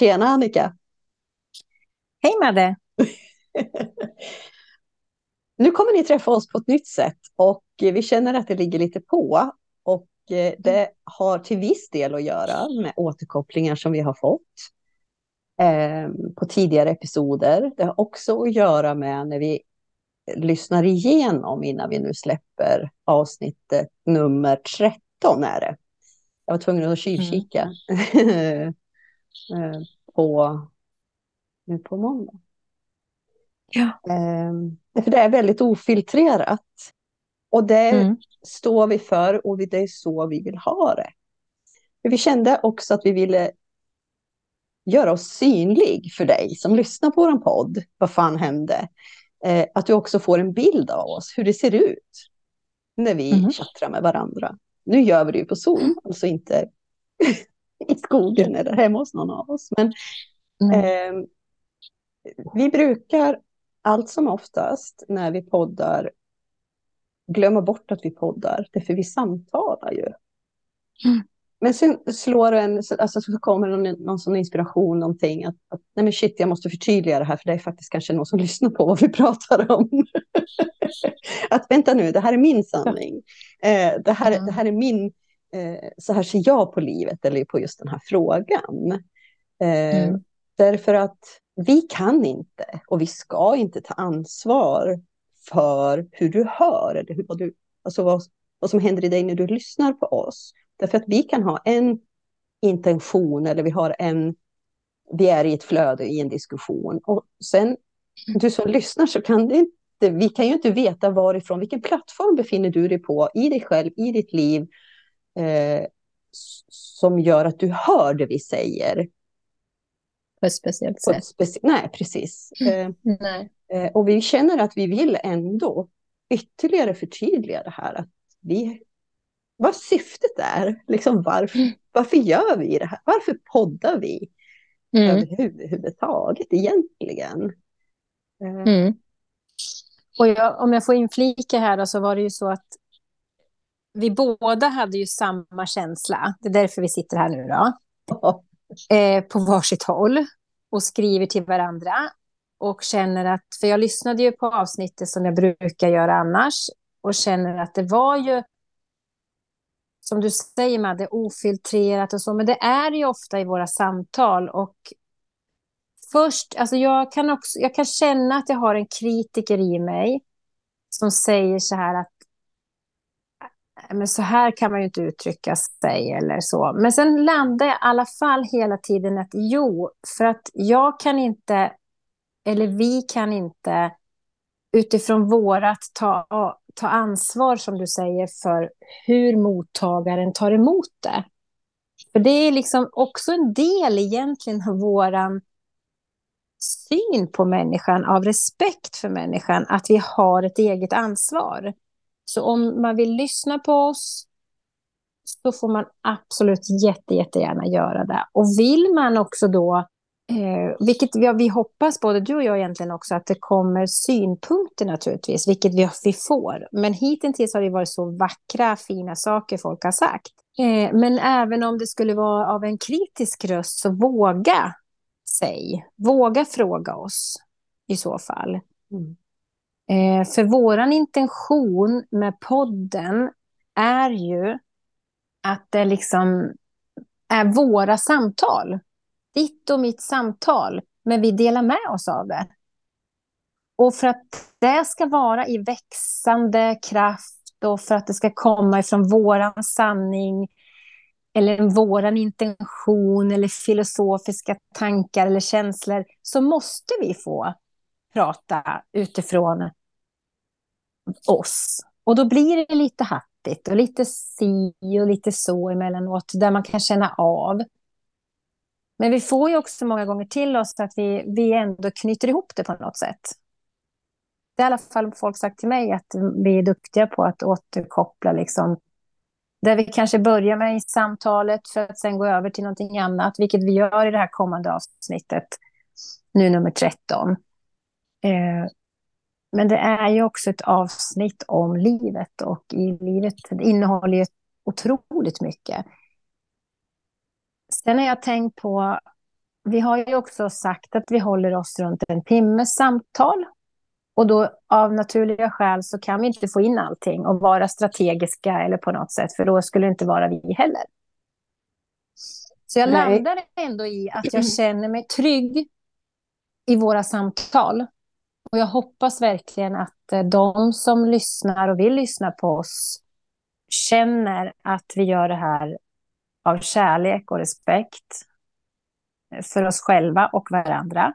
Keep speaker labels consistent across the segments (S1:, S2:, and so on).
S1: Tjena Annika!
S2: Hej Madde!
S1: nu kommer ni träffa oss på ett nytt sätt och vi känner att det ligger lite på. Och eh, det har till viss del att göra med återkopplingar som vi har fått eh, på tidigare episoder. Det har också att göra med när vi lyssnar igenom innan vi nu släpper avsnittet nummer 13 är det. Jag var tvungen att kylkika mm. Eh, på, nu på måndag.
S2: Ja.
S1: Eh, för det är väldigt ofiltrerat. Och det mm. står vi för och det är så vi vill ha det. vi kände också att vi ville göra oss synlig för dig som lyssnar på vår podd. Vad fan hände? Eh, att du också får en bild av oss, hur det ser ut när vi mm. chattrar med varandra. Nu gör vi det ju på Zoom, mm. alltså inte i skogen eller hemma hos någon av oss. Men mm. eh, vi brukar allt som oftast när vi poddar glömma bort att vi poddar, därför vi samtalar ju. Mm. Men sen slår en, alltså så kommer någon, någon sån inspiration, någonting att, att nej men shit, jag måste förtydliga det här, för det är faktiskt kanske någon som lyssnar på vad vi pratar om. att vänta nu, det här är min sanning. Eh, det, här, mm. det här är min, så här ser jag på livet, eller på just den här frågan. Eh, mm. Därför att vi kan inte, och vi ska inte ta ansvar för hur du hör, eller hur, vad, du, alltså vad, vad som händer i dig när du lyssnar på oss. Därför att vi kan ha en intention eller vi har en, vi är i ett flöde i en diskussion. Och sen, du som lyssnar så kan det inte, vi kan ju inte veta varifrån, vilken plattform befinner du dig på i dig själv, i ditt liv, eh, som gör att du hör det vi säger.
S2: På ett speciellt sätt.
S1: Speci nej, precis. Eh,
S2: nej.
S1: Eh, och vi känner att vi vill ändå ytterligare förtydliga det här. Att vi vad syftet är. Liksom varför, mm. varför gör vi det här? Varför poddar vi mm. överhuvudtaget egentligen?
S2: Eh. Mm. Och jag, om jag får inflika här då, så var det ju så att vi båda hade ju samma känsla. Det är därför vi sitter här nu då. Eh, på varsitt håll och skriver till varandra. Och känner att, för jag lyssnade ju på avsnittet som jag brukar göra annars och känner att det var ju som du säger, Madde, ofiltrerat och så, men det är ju ofta i våra samtal. Och först, alltså jag kan, också, jag kan känna att jag har en kritiker i mig som säger så här att men så här kan man ju inte uttrycka sig eller så. Men sen landar jag i alla fall hela tiden att jo, för att jag kan inte, eller vi kan inte utifrån vårat ta, ta ansvar, som du säger, för hur mottagaren tar emot det. För det är liksom också en del egentligen av vår syn på människan, av respekt för människan, att vi har ett eget ansvar. Så om man vill lyssna på oss så får man absolut jätte, jättegärna göra det. Och vill man också då Eh, vilket vi, vi hoppas, både du och jag egentligen också, att det kommer synpunkter naturligtvis, vilket vi, vi får. Men hittills har det varit så vackra, fina saker folk har sagt. Eh, men även om det skulle vara av en kritisk röst, så våga säg, våga fråga oss i så fall. Mm. Eh, för våran intention med podden är ju att det liksom är våra samtal ditt och mitt samtal, men vi delar med oss av det. Och för att det ska vara i växande kraft och för att det ska komma ifrån våran sanning eller våran intention eller filosofiska tankar eller känslor så måste vi få prata utifrån oss. Och då blir det lite hattigt och lite si och lite så emellanåt där man kan känna av. Men vi får ju också många gånger till oss att vi, vi ändå knyter ihop det på något sätt. Det är i alla fall folk sagt till mig att vi är duktiga på att återkoppla liksom där vi kanske börjar med i samtalet för att sen gå över till någonting annat, vilket vi gör i det här kommande avsnittet, nu nummer 13. Eh, men det är ju också ett avsnitt om livet och i livet det innehåller ju otroligt mycket. Sen har jag tänkt på vi har ju också sagt att vi håller oss runt en timmes samtal. Och då av naturliga skäl så kan vi inte få in allting och vara strategiska eller på något sätt, för då skulle det inte vara vi heller. Så jag Nej. landar ändå i att jag känner mig trygg i våra samtal. Och jag hoppas verkligen att eh, de som lyssnar och vill lyssna på oss känner att vi gör det här av kärlek och respekt eh, för oss själva och varandra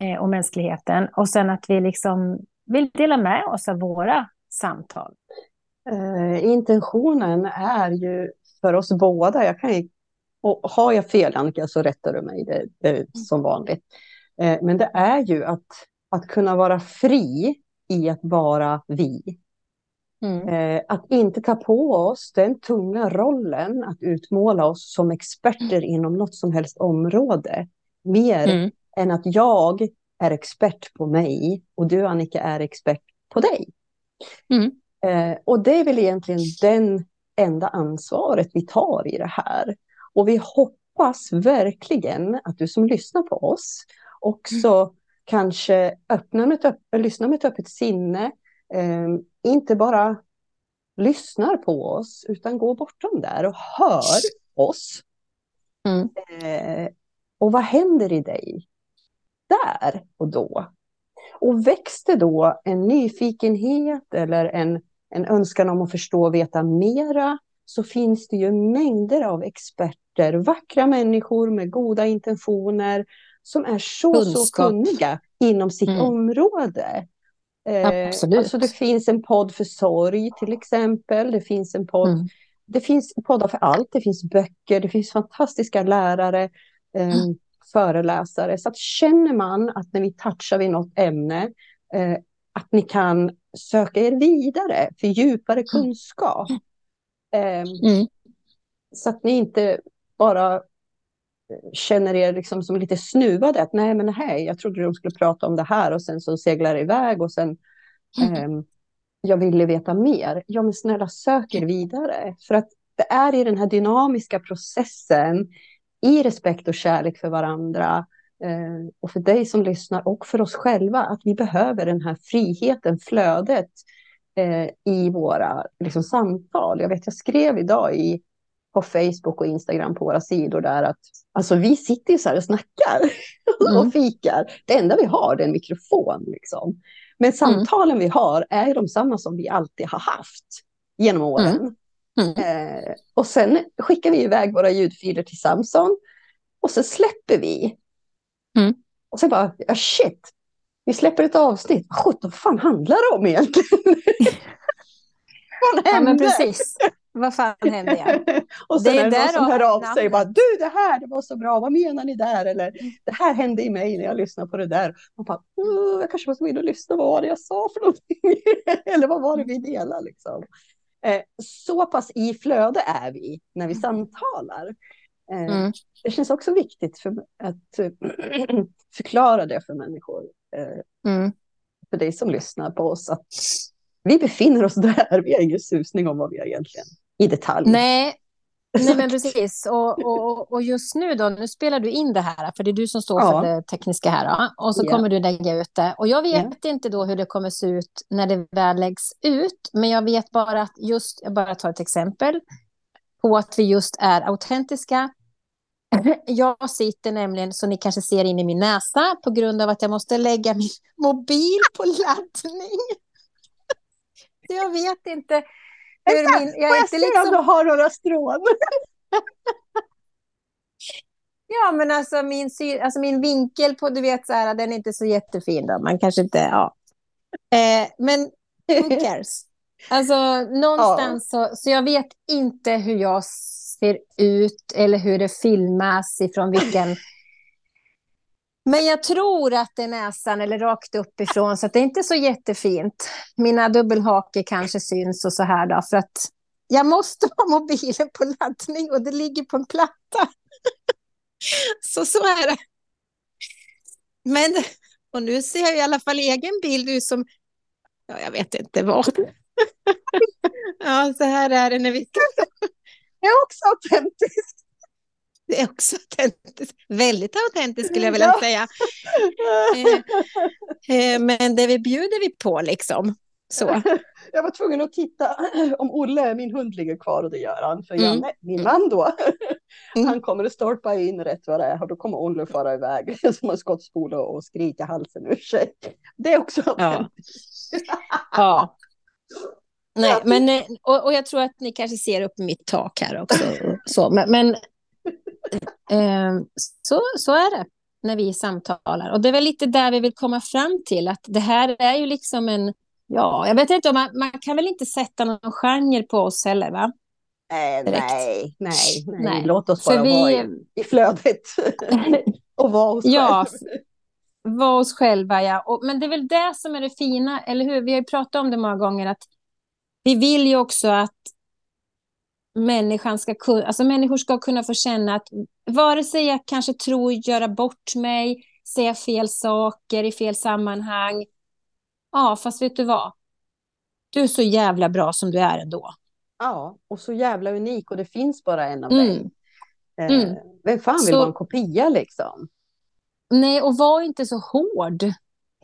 S2: eh, och mänskligheten. Och sen att vi liksom vill dela med oss av våra samtal.
S1: Uh, intentionen är ju för oss båda, jag kan ju, och har jag fel Annika så rättar du mig, det, det är som vanligt. Uh, men det är ju att, att kunna vara fri i att vara vi. Mm. Eh, att inte ta på oss den tunga rollen att utmåla oss som experter mm. inom något som helst område. Mer mm. än att jag är expert på mig och du Annika är expert på dig. Mm. Eh, och det är väl egentligen den enda ansvaret vi tar i det här. Och vi hoppas verkligen att du som lyssnar på oss också mm. kanske öppnar med ett, lyssnar med ett öppet sinne, eh, inte bara lyssnar på oss, utan går bortom där och hör oss. Mm. Eh, och vad händer i dig där och då? Och det då en nyfikenhet eller en, en önskan om att förstå och veta mera, så finns det ju mängder av experter, vackra människor med goda intentioner, som är så, Kunskap. så kunniga inom sitt mm. område. Eh, Absolut. Alltså det finns en podd för sorg till exempel. Det finns en podd. Mm. Det finns poddar för allt. Det finns böcker. Det finns fantastiska lärare, eh, mm. föreläsare. Så att känner man att när vi touchar vid något ämne eh, att ni kan söka er vidare för djupare mm. kunskap. Ehm, mm. Så att ni inte bara känner er liksom som lite snuvade. Att nej, men hej, jag trodde de skulle prata om det här och sen så seglar det iväg och sen mm. eh, jag ville veta mer. Ja, men snälla sök er vidare. För att det är i den här dynamiska processen i respekt och kärlek för varandra eh, och för dig som lyssnar och för oss själva att vi behöver den här friheten, flödet eh, i våra liksom, samtal. Jag vet, jag skrev idag i på Facebook och Instagram på våra sidor där att alltså vi sitter ju så här och snackar mm. och fikar. Det enda vi har är en mikrofon liksom. Men mm. samtalen mm. vi har är de samma som vi alltid har haft genom åren. Mm. mm. Eh, och sen skickar vi iväg våra ljudfiler till Samson och så släpper vi. Mm. Och sen bara, ja shit, vi släpper ett avsnitt. Vad fan handlar det om egentligen?
S2: vad hände? Ja, men precis. Vad fan hände jag?
S1: och sen det är, är det någon som hör av sig och bara, du det här, det var så bra, vad menar ni där? Eller det här hände i mig när jag lyssnade på det där. Man bara, jag kanske måste gå in och lyssna, vad var det jag sa för någonting? Eller vad var det vi delade liksom? Eh, så pass i flöde är vi när vi samtalar. Eh, mm. Det känns också viktigt för att förklara det för människor. Eh, mm. För dig som lyssnar på oss, att vi befinner oss där. Vi har ingen susning om vad vi egentligen i detalj.
S2: Nej, Nej, men precis. Och, och, och just nu då, nu spelar du in det här, för det är du som står ja. för det tekniska här. Då. Och så ja. kommer du lägga ut det. Och jag vet ja. inte då hur det kommer se ut när det väl läggs ut, men jag vet bara att just, jag bara tar ett exempel, på att vi just är autentiska. Jag sitter nämligen, så ni kanske ser in i min näsa, på grund av att jag måste lägga min mobil på laddning. jag vet inte
S1: hur min... Jag, jag se liksom... om du har några strån?
S2: ja, men alltså min, alltså min vinkel på, du vet, så här, den är inte så jättefin. Då. Man kanske inte, ja. Eh, men who cares? Alltså någonstans ja. så, så jag vet inte hur jag ser ut eller hur det filmas ifrån vilken men jag tror att det är näsan eller rakt uppifrån, så det är inte så jättefint. Mina dubbelhakor kanske syns och så här då, för att jag måste ha mobilen på laddning och det ligger på en platta. så så är det. Men, och nu ser jag i alla fall egen bild ut som, ja, jag vet inte vad. ja, så här är det när vi...
S1: Jag är också autentisk.
S2: Det är också autentiskt. Väldigt autentiskt skulle jag vilja ja. säga. Eh, eh, men det vi bjuder vi på liksom. Så.
S1: Jag var tvungen att titta om Olle, min hund, ligger kvar och det gör han. För mm. Janne, min man då, mm. han kommer att stolpa in rätt vad det är och då kommer Olle fara iväg som en skottspole och skrika halsen ur sig. Det är också.
S2: Ja. ja. Nej, men, eh, och, och, jag tror att ni kanske ser upp mitt tak här också. Så, men, men så, så är det när vi samtalar. Och det är väl lite där vi vill komma fram till, att det här är ju liksom en... Ja, jag vet inte, man, man kan väl inte sätta någon genre på oss heller, va?
S1: Eh, nej, nej, nej, nej, Låt oss bara vi... vara i, i flödet och vara oss
S2: ja, Vara oss själva, ja. Och, men det är väl det som är det fina, eller hur? Vi har ju pratat om det många gånger, att vi vill ju också att människan ska kunna, alltså människor ska kunna få känna att vare sig jag kanske tror göra bort mig, säga fel saker i fel sammanhang. Ja, fast vet du vad? Du är så jävla bra som du är ändå.
S1: Ja, och så jävla unik och det finns bara en av mm. dig. Eh, mm. Vem fan vill så, vara en kopia liksom?
S2: Nej, och var inte så hård.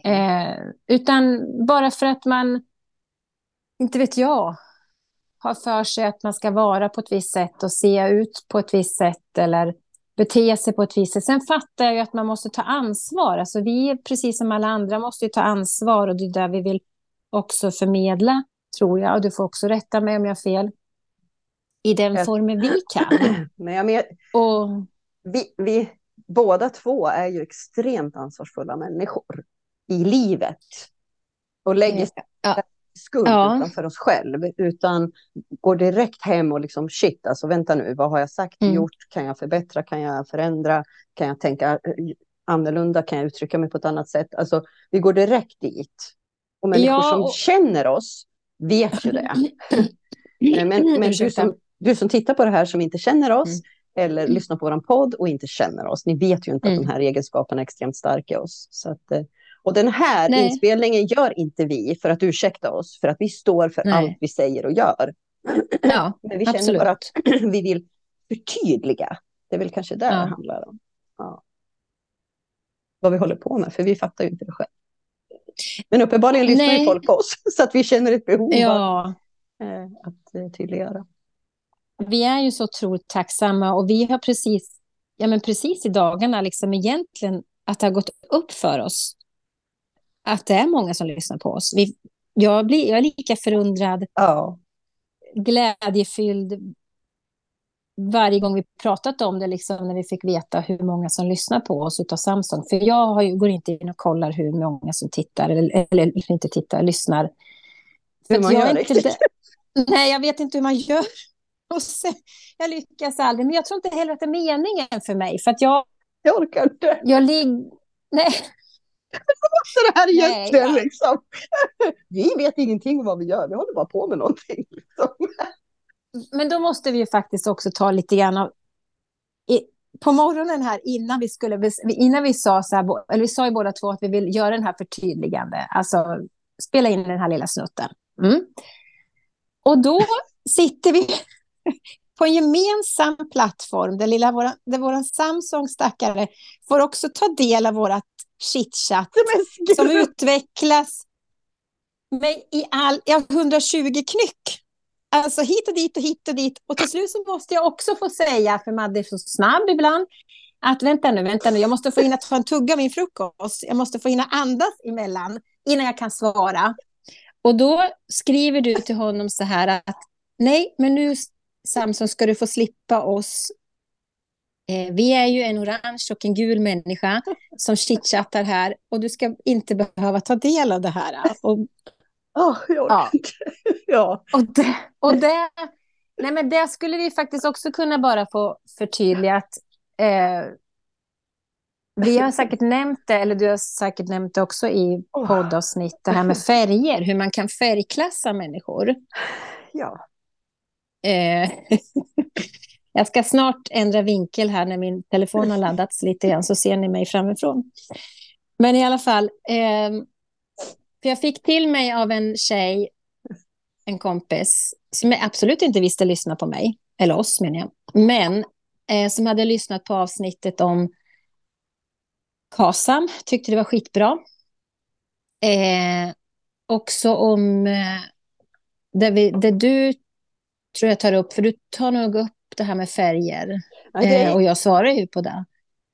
S2: Eh, utan bara för att man inte vet jag, har för sig att man ska vara på ett visst sätt och se ut på ett visst sätt eller bete sig på ett visst sätt. Sen fattar jag ju att man måste ta ansvar. Alltså vi, precis som alla andra, måste ju ta ansvar och det är där vi vill också förmedla, tror jag. Och du får också rätta mig om jag har fel. I den jag... formen vi kan.
S1: Men jag med... och... vi, vi båda två är ju extremt ansvarsfulla människor i livet. Och lägger skuld ja. utanför oss själv, utan går direkt hem och liksom shit, alltså vänta nu, vad har jag sagt, mm. gjort, kan jag förbättra, kan jag förändra, kan jag tänka eh, annorlunda, kan jag uttrycka mig på ett annat sätt? Alltså vi går direkt dit. Och människor ja, och... som känner oss vet ju det. men men du, som, du som tittar på det här som inte känner oss, mm. eller mm. lyssnar på vår podd och inte känner oss, ni vet ju inte att de mm. här egenskaperna är extremt starka i oss. Så att, eh, och den här Nej. inspelningen gör inte vi för att ursäkta oss, för att vi står för Nej. allt vi säger och gör.
S2: Ja,
S1: Men vi känner absolut. bara att vi vill förtydliga. Det är väl kanske det ja. det handlar om. Ja. Vad vi håller på med, för vi fattar ju inte det själv. Men uppenbarligen lyssnar Nej. ju folk på oss, så att vi känner ett behov ja. av eh, att eh, tydliggöra.
S2: Vi är ju så otroligt tacksamma och vi har precis, ja men precis i dagarna liksom egentligen att det har gått upp för oss att det är många som lyssnar på oss. Vi, jag, blir, jag är lika förundrad,
S1: ja.
S2: glädjefylld varje gång vi pratat om det, liksom, när vi fick veta hur många som lyssnar på oss av Samsung. För jag har, går inte in och kollar hur många som tittar, eller, eller inte tittar, lyssnar.
S1: Hur man jag gör inte,
S2: Nej, jag vet inte hur man gör. Och sen, jag lyckas aldrig, men jag tror inte heller att det är meningen för mig. För att jag...
S1: Jag orkar inte.
S2: Jag ligger... Nej,
S1: så det här egentligen Nej, liksom. Vi vet ingenting om vad vi gör, vi håller bara på med någonting. Liksom.
S2: Men då måste vi ju faktiskt också ta lite grann av... I, på morgonen här innan vi skulle, innan vi sa så här, eller vi sa ju båda två att vi vill göra den här förtydligande, alltså spela in den här lilla snutten. Mm. Och då sitter vi på en gemensam plattform där, lilla våra, där våran Samsung stackare får också ta del av vårt chitchat som utvecklas med i all, ja, 120 knyck. Alltså hit och dit och hit och dit. Och till slut så måste jag också få säga, för Madde är så snabb ibland, att vänta nu, vänta nu, jag måste få hinna ta en tugga av min frukost. Jag måste få hinna andas emellan innan jag kan svara. Och då skriver du till honom så här att nej, men nu Samson ska du få slippa oss vi är ju en orange och en gul människa som chitchattar här och du ska inte behöva ta del av det här. Och,
S1: oh, ja. ja.
S2: Och, det, och det, nej men det skulle vi faktiskt också kunna bara få förtydligat. Eh, vi har säkert nämnt det, eller du har säkert nämnt det också i poddavsnitt, det här med färger, hur man kan färgklassa människor.
S1: Ja.
S2: Eh, Jag ska snart ändra vinkel här när min telefon har laddats lite grann så ser ni mig framifrån. Men i alla fall, eh, för jag fick till mig av en tjej, en kompis, som jag absolut inte visste lyssna på mig, eller oss menar jag. Men eh, som hade lyssnat på avsnittet om KASAM, tyckte det var skitbra. Eh, också om eh, det, vi, det du tror jag tar upp, för du tar nog upp det här med färger. Ja, är... eh, och jag svarar ju på det.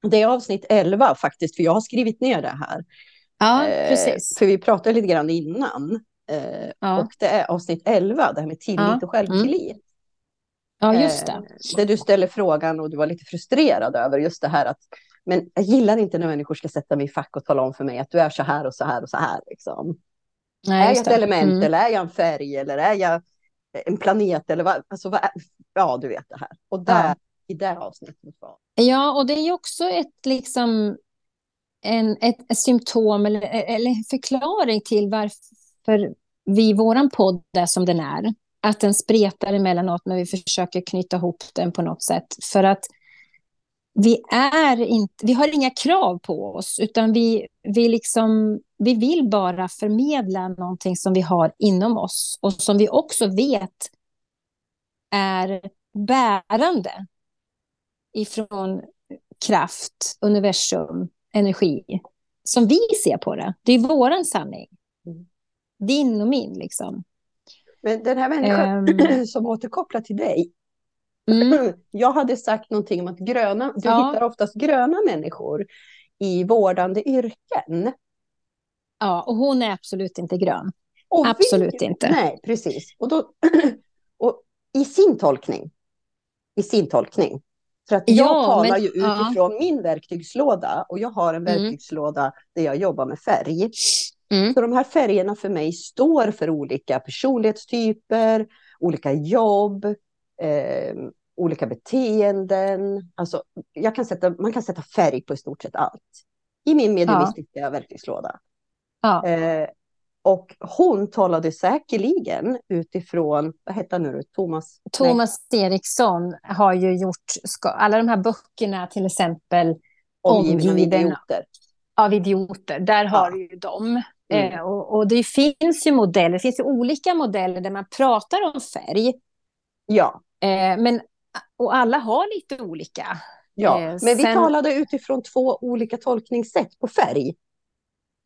S1: Det är avsnitt 11 faktiskt, för jag har skrivit ner det här.
S2: Ja, eh, precis.
S1: För vi pratade lite grann innan. Eh, ja. Och det är avsnitt 11, det här med tillit ja. och självtillit. Mm.
S2: Ja, just det.
S1: Eh, där du ställer frågan och du var lite frustrerad över just det här att men jag gillar inte när människor ska sätta mig i fack och tala om för mig att du är så här och så här och så här. Liksom. Nej, är jag ett element mm. eller är jag en färg eller är jag en planet eller vad, alltså, vad ja du vet det här. Och där, ja. i det avsnittet.
S2: Ja, och det är ju också ett liksom en, ett, ett symptom eller, eller förklaring till varför vi, våran podd är som den är. Att den spretar emellanåt när vi försöker knyta ihop den på något sätt. För att vi, är inte, vi har inga krav på oss, utan vi, vi, liksom, vi vill bara förmedla någonting som vi har inom oss och som vi också vet är bärande ifrån kraft, universum, energi. Som vi ser på det. Det är våran sanning. Mm. Din och min, liksom.
S1: Men den här människan um, som återkopplar till dig, Mm. Jag hade sagt någonting om att gröna, du ja. hittar oftast gröna människor i vårdande yrken.
S2: Ja, och hon är absolut inte grön. Och absolut vi, inte.
S1: Nej, precis. Och, då, och i sin tolkning, i sin tolkning, för att jag ja, talar men, ju utifrån ja. min verktygslåda och jag har en mm. verktygslåda mm. där jag jobbar med färg. Mm. Så de här färgerna för mig står för olika personlighetstyper, olika jobb, eh, olika beteenden. Alltså, jag kan sätta, man kan sätta färg på i stort sett allt. I min mediumistiska ja. verktygslåda. Ja. Eh, och hon talade säkerligen utifrån, vad heter han nu Thomas?
S2: Thomas Nej. Eriksson har ju gjort alla de här böckerna till exempel.
S1: Omgivna av idioter.
S2: Av idioter, där ja. har ju de. Mm. Eh, och, och, det finns ju modeller, det finns ju olika modeller där man pratar om färg.
S1: Ja.
S2: Eh, men, och alla har lite olika.
S1: Ja, eh, men vi talade utifrån två olika tolkningssätt på färg.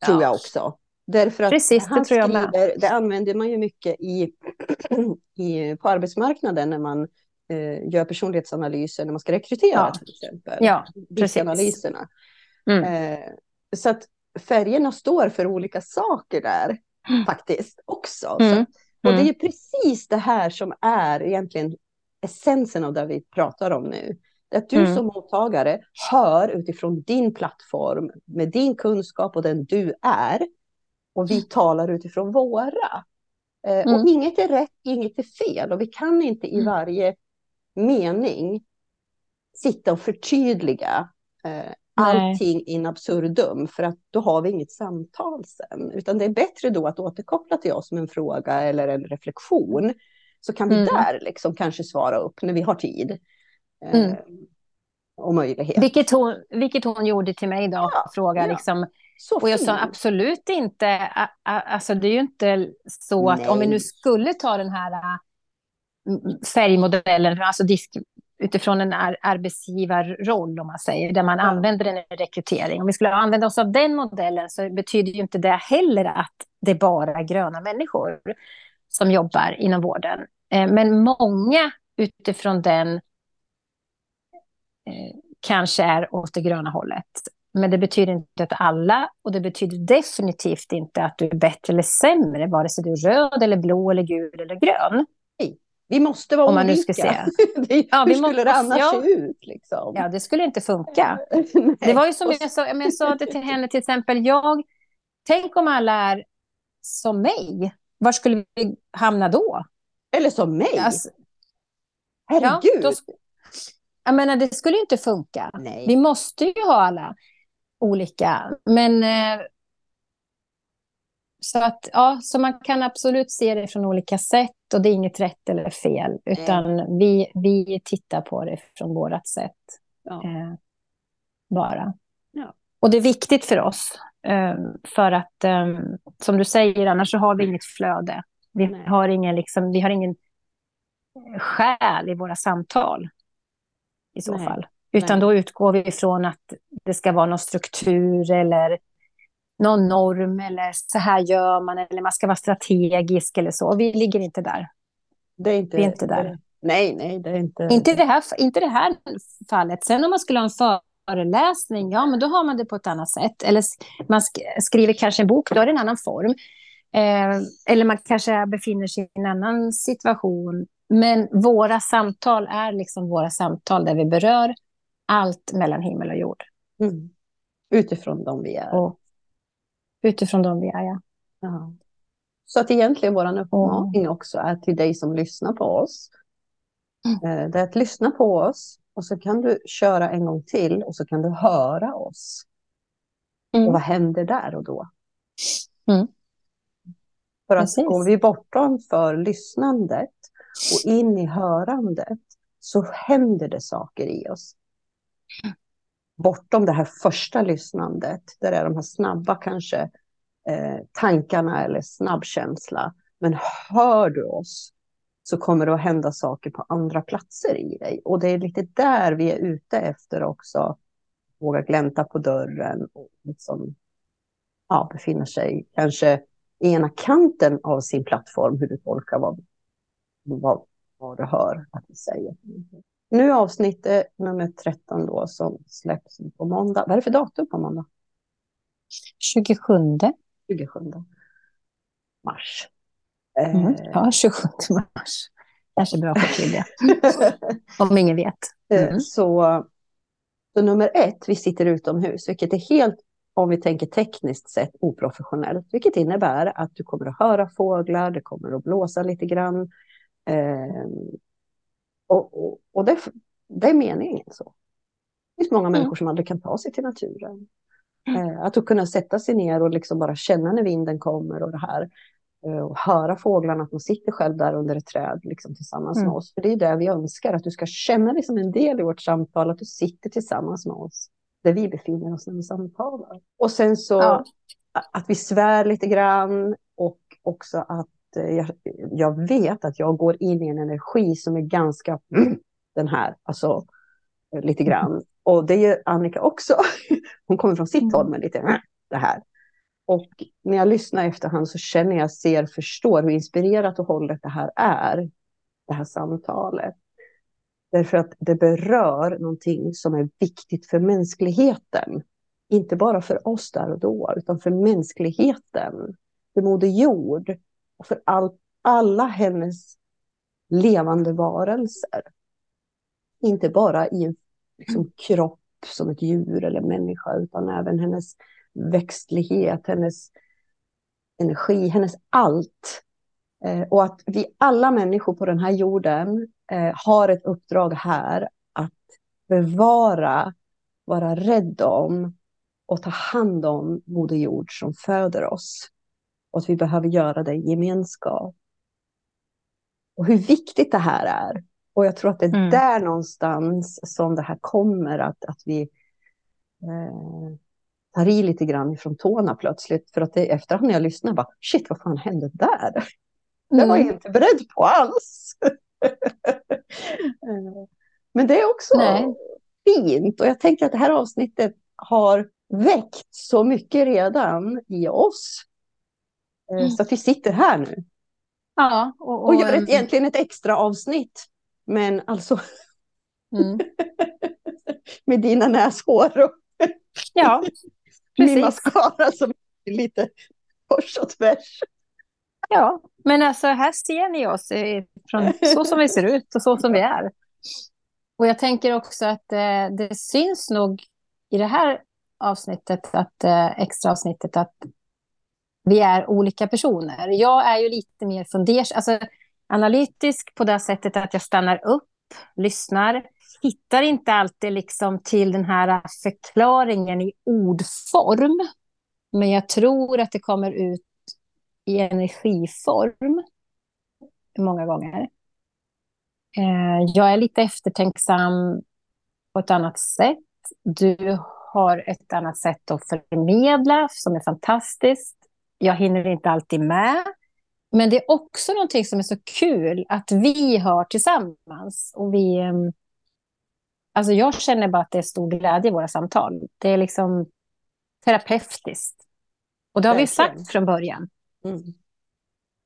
S1: Tror ja. jag också. Därför att
S2: Precis, det, tror jag skriver,
S1: det använder man ju mycket i, i, på arbetsmarknaden när man eh, gör personlighetsanalyser, när man ska rekrytera ja. till exempel.
S2: Ja.
S1: Analyserna. Mm. Eh, så att färgerna står för olika saker där mm. faktiskt också. Mm. Så, och det är precis det här som är egentligen essensen av det vi pratar om nu. Att du mm. som mottagare hör utifrån din plattform med din kunskap och den du är. Och vi talar utifrån våra. Eh, mm. Och inget är rätt, inget är fel. Och vi kan inte i mm. varje mening sitta och förtydliga eh, allting in absurdum. För att då har vi inget samtal sen. Utan det är bättre då att återkoppla till oss med en fråga eller en reflektion så kan vi mm. där liksom kanske svara upp när vi har tid. Eh, mm. och möjlighet.
S2: Vilket hon, vilket hon gjorde till mig då, ja, fråga ja. liksom. Så och jag sa absolut inte, alltså det är ju inte så att Nej. om vi nu skulle ta den här färgmodellen, alltså disk, utifrån en ar arbetsgivarroll, om man säger, där man ja. använder den i rekrytering. Om vi skulle använda oss av den modellen så betyder ju inte det heller att det är bara gröna människor som jobbar inom vården. Eh, men många utifrån den eh, kanske är åt det gröna hållet. Men det betyder inte att alla, och det betyder definitivt inte att du är bättre eller sämre, vare sig du är röd, eller blå, eller gul eller grön.
S1: Vi måste vara Om man olika. Nu ska se. det, ja, hur skulle det annars ja. se ut? Liksom?
S2: Ja, det skulle inte funka. det var ju som jag sa, jag sa det till henne, till exempel, jag, tänk om alla är som mig. Var skulle vi hamna då?
S1: Eller som mig? Alltså, Herregud! Ja, då,
S2: jag menar, det skulle ju inte funka. Nej. Vi måste ju ha alla olika. Men... Eh, så, att, ja, så man kan absolut se det från olika sätt och det är inget rätt eller fel, utan vi, vi tittar på det från vårt sätt. Ja. Eh, bara. Ja. Och det är viktigt för oss, för att eh, som du säger, annars så har vi inget flöde. Vi har ingen, liksom, vi har ingen själ i våra samtal. i så Nej. fall. Utan Nej. då utgår vi ifrån att det ska vara någon struktur eller någon norm eller så här gör man eller man ska vara strategisk eller så. Vi ligger inte där.
S1: Det är inte,
S2: vi är inte där.
S1: Nej, nej, det är inte...
S2: Inte det här, inte det här fallet. Sen om man skulle ha en föreläsning, ja men då har man det på ett annat sätt. Eller man skriver kanske en bok, då är det en annan form. Eh, eller man kanske befinner sig i en annan situation. Men våra samtal är liksom våra samtal där vi berör allt mellan himmel och jord.
S1: Mm. Utifrån de vi är.
S2: Och utifrån de vi är, ja.
S1: ja. Så att egentligen vår uppmaning mm. också är till dig som lyssnar på oss. Mm. Eh, det är att lyssna på oss och så kan du köra en gång till och så kan du höra oss. Mm. Och vad händer där och då? Mm. För att Precis. går vi bortom för lyssnandet och in i hörandet så händer det saker i oss. Bortom det här första lyssnandet, där är de här snabba kanske eh, tankarna eller snabbkänsla. Men hör du oss så kommer det att hända saker på andra platser i dig. Och det är lite där vi är ute efter också. Våga glänta på dörren och liksom, ja, befinna sig kanske i ena kanten av sin plattform, hur du tolkar vad, vad, vad du hör att vi säger. Nu avsnittet nummer 13 då som släpps på måndag. Vad är det för datum på måndag?
S2: 27.
S1: 27 mars.
S2: Mm. Eh. Ja, 27 mars. Kanske bra att förtydliga. Om ingen vet.
S1: Eh, mm. Så, så nummer ett, vi sitter utomhus, vilket är helt, om vi tänker tekniskt sett, oprofessionellt. Vilket innebär att du kommer att höra fåglar, det kommer att blåsa lite grann. Eh, och, och, och det, det, är meningen så. Det finns många mm. människor som aldrig kan ta sig till naturen. Mm. Eh, att kunna sätta sig ner och liksom bara känna när vinden kommer och det här. Eh, och höra fåglarna, att man sitter själv där under ett träd liksom, tillsammans mm. med oss. För det är det vi önskar, att du ska känna dig som en del i vårt samtal, att du sitter tillsammans med oss där vi befinner oss när vi samtalar. Och sen så ja. att vi svär lite grann och också att eh, jag, jag, vet att jag går in i en energi som är ganska mm, den här, alltså eh, lite grann. Och det gör Annika också. Hon kommer från sitt mm. håll med lite mm, det här. Och när jag lyssnar efterhand så känner jag, ser, förstår hur inspirerat och hållet det här är. Det här samtalet. Därför att det berör någonting som är viktigt för mänskligheten. Inte bara för oss där och då, utan för mänskligheten. För Moder Jord och för all, alla hennes levande varelser. Inte bara i en liksom, kropp som ett djur eller människa, utan även hennes växtlighet, hennes energi, hennes allt. Eh, och att vi alla människor på den här jorden eh, har ett uppdrag här att bevara, vara rädd om och ta hand om Moder Jord som föder oss. Och att vi behöver göra det i gemenskap. Och hur viktigt det här är. Och jag tror att det är mm. där någonstans som det här kommer, att, att vi eh, tar i lite grann ifrån tårna plötsligt. För att det, efterhand när jag lyssnar, bara, shit, vad fan hände där? Det var jag mm. inte beredd på alls. Men det är också Nej. fint. Och jag tänker att det här avsnittet har väckt så mycket redan i oss. Eh, mm. Så att vi sitter här nu.
S2: Ja,
S1: och, och, och gör ett, egentligen ett extra avsnitt. Men alltså mm. med dina näshår.
S2: Ja,
S1: Precis. min mascara som är lite kors och tvärs.
S2: Ja, men alltså här ser ni oss från så som vi ser ut och så som vi är. Och jag tänker också att eh, det syns nog i det här avsnittet, att, eh, extra avsnittet, att vi är olika personer. Jag är ju lite mer fundersam, alltså analytisk på det sättet att jag stannar upp, lyssnar, hittar inte alltid liksom till den här förklaringen i ordform. Men jag tror att det kommer ut i energiform många gånger. Eh, jag är lite eftertänksam på ett annat sätt. Du har ett annat sätt att förmedla som är fantastiskt. Jag hinner inte alltid med. Men det är också någonting som är så kul att vi har tillsammans. Och vi, ehm, Alltså jag känner bara att det är stor glädje i våra samtal. Det är liksom terapeutiskt. Och det har Verkligen. vi sagt från början. Mm.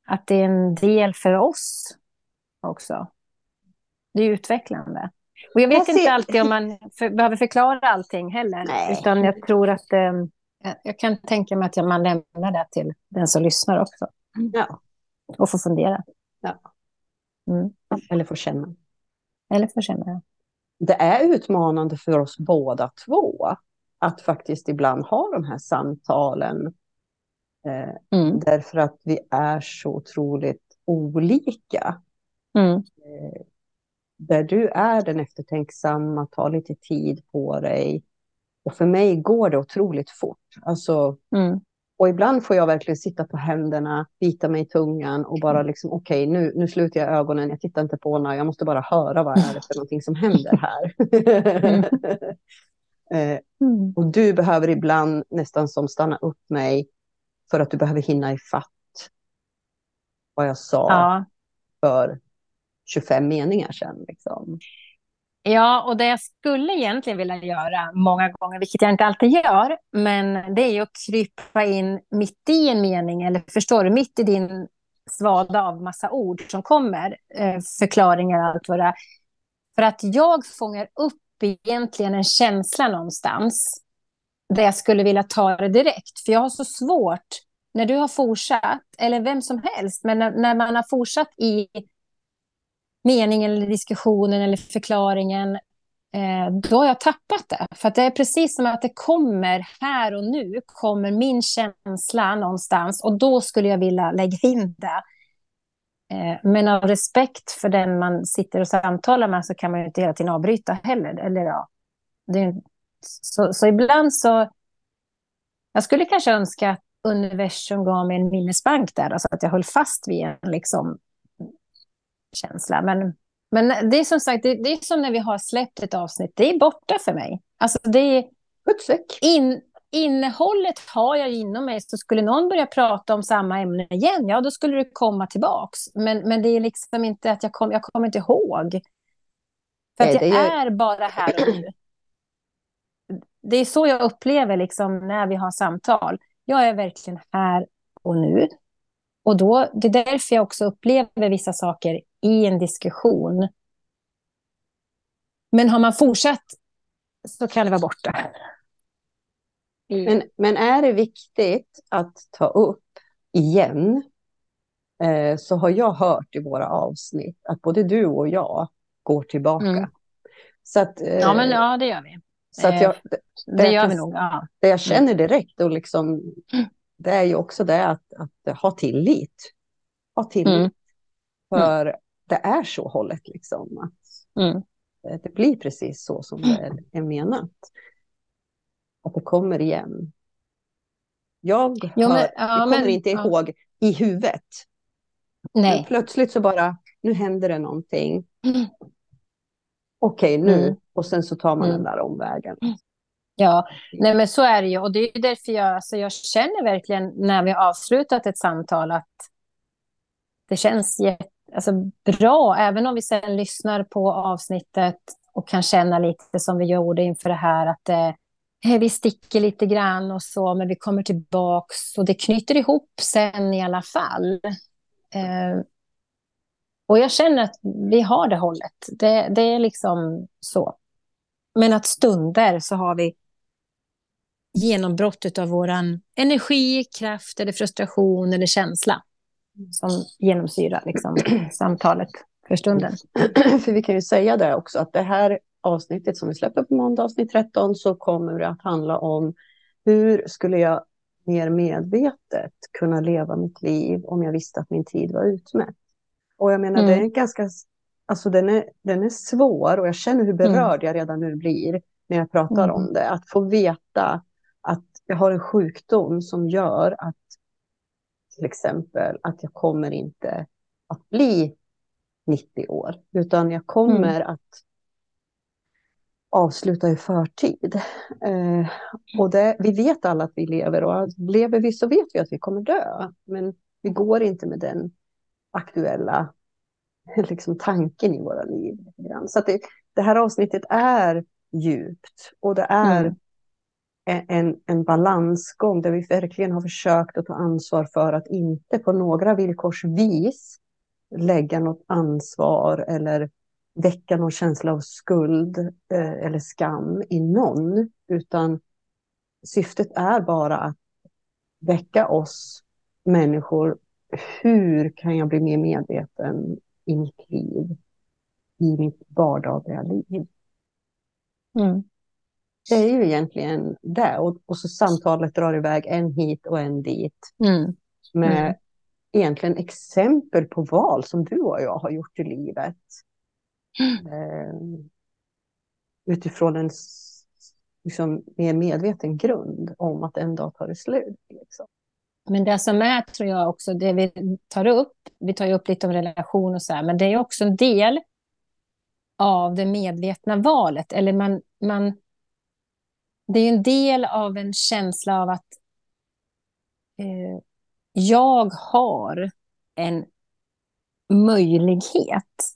S2: Att det är en del för oss också. Det är utvecklande. Och jag vet jag inte alltid om man för, behöver förklara allting heller. Nej. Utan jag tror att eh, jag kan tänka mig att man lämnar det till den som lyssnar också. Ja. Och får fundera. Ja.
S1: Mm. Eller får känna.
S2: Eller får känna, ja.
S1: Det är utmanande för oss båda två att faktiskt ibland ha de här samtalen. Eh, mm. Därför att vi är så otroligt olika. Mm. Eh, där du är den eftertänksamma, tar lite tid på dig. Och för mig går det otroligt fort. Alltså, mm. Och ibland får jag verkligen sitta på händerna, bita mig i tungan och bara liksom okej, okay, nu, nu slutar jag ögonen, jag tittar inte på henne, jag måste bara höra vad är det för någonting som händer här. Mm. eh, mm. och du behöver ibland nästan som stanna upp mig för att du behöver hinna i fatt vad jag sa ja. för 25 meningar sedan. Liksom.
S2: Ja, och det jag skulle egentligen vilja göra många gånger, vilket jag inte alltid gör, men det är ju att krypa in mitt i en mening, eller förstår du, mitt i din svada av massa ord som kommer, eh, förklaringar och allt vad det är. För att jag fångar upp egentligen en känsla någonstans, där jag skulle vilja ta det direkt. För jag har så svårt, när du har fortsatt, eller vem som helst, men när, när man har fortsatt i meningen eller diskussionen eller förklaringen, eh, då har jag tappat det. För det är precis som att det kommer här och nu, kommer min känsla någonstans och då skulle jag vilja lägga in det. Eh, men av respekt för den man sitter och samtalar med så kan man ju inte hela tiden avbryta heller. Eller ja, det så, så ibland så... Jag skulle kanske önska att universum gav mig en minnesbank där, alltså att jag höll fast vid en liksom, känsla. Men, men det är som sagt, det, det, är som när vi har släppt ett avsnitt, det är borta för mig. Alltså det är... In, innehållet har jag inom mig, så skulle någon börja prata om samma ämne igen, ja då skulle det komma tillbaks. Men, men det är liksom inte att jag, kom, jag kommer inte ihåg. För att jag är... är bara här och nu. Det är så jag upplever liksom när vi har samtal. Jag är verkligen här och nu. Och då, det är därför jag också upplever vissa saker i en diskussion. Men har man fortsatt så kan det vara borta.
S1: Men, men är det viktigt att ta upp igen eh, så har jag hört i våra avsnitt att både du och jag går tillbaka. Mm.
S2: Så att, eh, ja, men ja, det gör vi.
S1: Så att jag, eh, det, det, det gör vi nog. Ja. Det jag känner direkt och liksom, mm. Det är ju också det att, att ha tillit. Ha tillit. Mm. För det är så hållet liksom. Att mm. Det blir precis så som det är menat. Att det kommer igen. Jag, jo, men, ja, jag kommer men, inte ja. ihåg i huvudet. Nej. Men plötsligt så bara, nu händer det någonting. Mm. Okej, okay, nu. Mm. Och sen så tar man mm. den där omvägen.
S2: Ja, nej men så är det ju. Och det är därför jag, alltså jag känner verkligen när vi har avslutat ett samtal att det känns jätte alltså, bra, även om vi sen lyssnar på avsnittet och kan känna lite som vi gjorde inför det här, att eh, vi sticker lite grann och så, men vi kommer tillbaks och det knyter ihop sen i alla fall. Eh, och jag känner att vi har det hållet. Det, det är liksom så. Men att stunder så har vi genombrott av vår energi, kraft eller frustration eller känsla som genomsyrar liksom, samtalet för stunden.
S1: för vi kan ju säga det också, att det här avsnittet som vi släpper på måndag, avsnitt 13, så kommer det att handla om hur skulle jag mer medvetet kunna leva mitt liv om jag visste att min tid var utmätt. Och jag menar, mm. det är ganska, alltså den är, den är svår och jag känner hur mm. berörd mm. jag redan nu blir när jag pratar mm. om det. Att få veta jag har en sjukdom som gör att till exempel att jag kommer inte att bli 90 år, utan jag kommer mm. att avsluta i förtid. Eh, och det, vi vet alla att vi lever och lever vi så vet vi att vi kommer dö. Men vi går inte med den aktuella liksom, tanken i våra liv. Så det, det här avsnittet är djupt och det är mm en, en balansgång där vi verkligen har försökt att ta ansvar för att inte på några villkors vis lägga något ansvar eller väcka någon känsla av skuld eh, eller skam i någon, utan syftet är bara att väcka oss människor. Hur kan jag bli mer medveten i mitt liv, i mitt vardagliga liv? Mm. Det är ju egentligen det. Och, och, så samtalet drar iväg en hit och en dit. Mm. Med mm. egentligen exempel på val som du och jag har gjort i livet. Mm. Eh, utifrån en liksom, mer medveten grund om att en dag tar det slut. Liksom.
S2: Men det som är, tror jag också, det vi tar upp, vi tar ju upp lite om relation och så här, men det är också en del av det medvetna valet. Eller man, man, det är en del av en känsla av att eh, jag har en möjlighet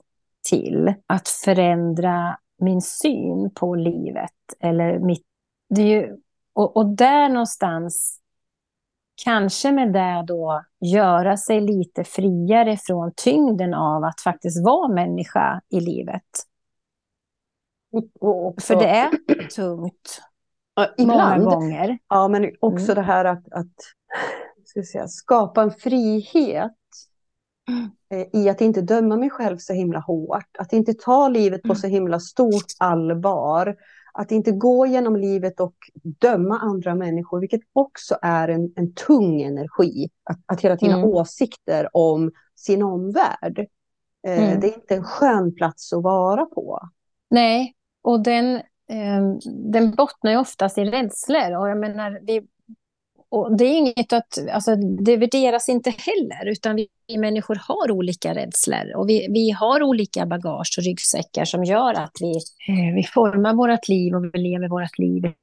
S2: till att förändra min syn på livet. Eller mitt, det är ju, och, och där någonstans, kanske med det då, göra sig lite friare från tyngden av att faktiskt vara människa i livet. För det är tungt.
S1: Ja, ibland. Många gånger. Ja, men också mm. det här att, att ska säga, skapa en frihet mm. Eh, i att inte döma mig själv så himla hårt. Att inte ta livet på mm. så himla stort allvar. Att inte gå genom livet och döma andra människor, vilket också är en, en tung energi. Att, att hela tiden mm. ha åsikter om sin omvärld. Eh, mm. Det är inte en skön plats att vara på.
S2: Nej, och den, Eh, den bottnar ju oftast i rädslor. Och jag menar, vi, och det är inget att, alltså, det värderas inte heller, utan vi, vi människor har olika rädslor. Och vi, vi har olika bagage och ryggsäckar som gör att vi, eh, vi formar vårt liv och vi lever vårt liv.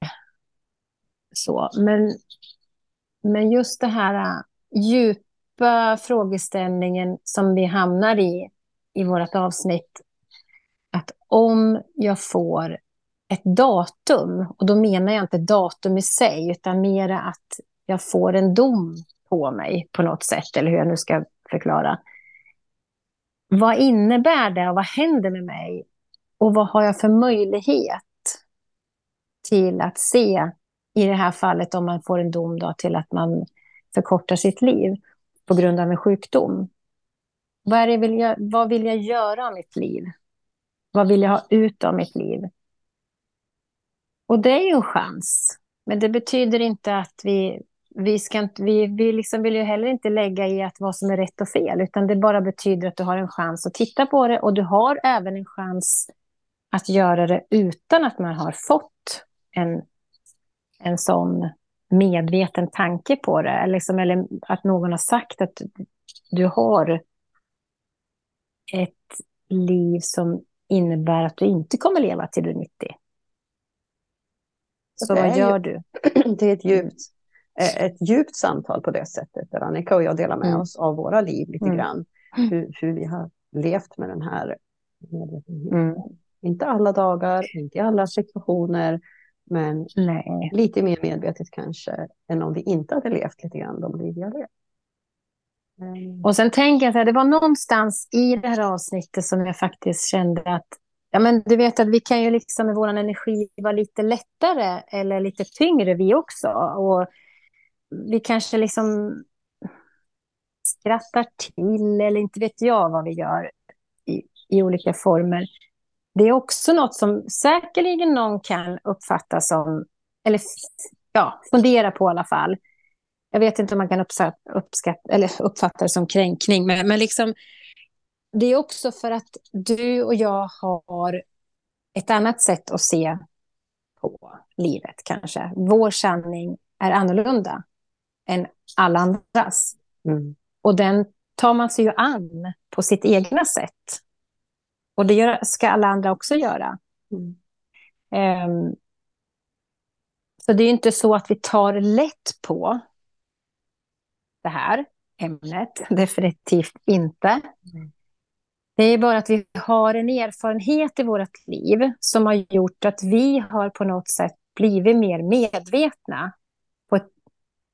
S2: Så, men, men just det här äh, djupa frågeställningen som vi hamnar i, i vårt avsnitt, att om jag får ett datum, och då menar jag inte datum i sig, utan mera att jag får en dom på mig på något sätt, eller hur jag nu ska förklara. Vad innebär det och vad händer med mig? Och vad har jag för möjlighet till att se, i det här fallet om man får en dom då, till att man förkortar sitt liv på grund av en sjukdom? Vad, är det vill jag, vad vill jag göra av mitt liv? Vad vill jag ha ut av mitt liv? Och det är ju en chans. Men det betyder inte att vi, vi, ska inte, vi, vi liksom vill ju heller inte lägga i att vad som är rätt och fel, utan det bara betyder att du har en chans att titta på det och du har även en chans att göra det utan att man har fått en, en sån medveten tanke på det. Liksom, eller att någon har sagt att du har ett liv som innebär att du inte kommer leva till du är 90. Så vad gör du?
S1: Det är ett djupt, eh, ett djupt samtal på det sättet, där Annika och jag delar med mm. oss av våra liv lite mm. grann. Hur, hur, vi har levt med den här medvetenheten. Mm. Inte alla dagar, inte i alla situationer, men Nej. lite mer medvetet kanske än om vi inte hade levt lite grann de liv vi har levt.
S2: Mm. Och sen tänker jag att det var någonstans i det här avsnittet som jag faktiskt kände att ja, men du vet att vi kan ju liksom med vår energi vara lite lättare eller lite tyngre vi också. Och vi kanske liksom skrattar till eller inte vet jag vad vi gör i, i olika former. Det är också något som säkerligen någon kan uppfatta som, eller ja, fundera på i alla fall jag vet inte om man kan uppskatta, uppskatt, eller uppfatta det som kränkning, men, men liksom, det är också för att du och jag har ett annat sätt att se på livet kanske. Vår sanning är annorlunda än alla andras. Mm. Och den tar man sig ju an på sitt egna sätt. Och det ska alla andra också göra. Mm. Um, så det är inte så att vi tar lätt på det här ämnet. Definitivt inte. Mm. Det är bara att vi har en erfarenhet i vårt liv som har gjort att vi har på något sätt blivit mer medvetna på ett,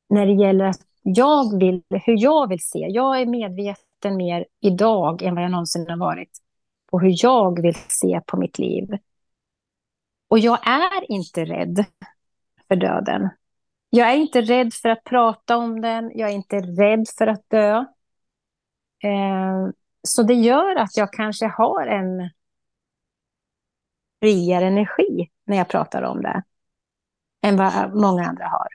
S2: när det gäller att jag vill, hur jag vill se. Jag är medveten mer idag än vad jag någonsin har varit på hur jag vill se på mitt liv. Och jag är inte rädd för döden. Jag är inte rädd för att prata om den. Jag är inte rädd för att dö. Eh, så det gör att jag kanske har en friare energi när jag pratar om det än vad många andra har.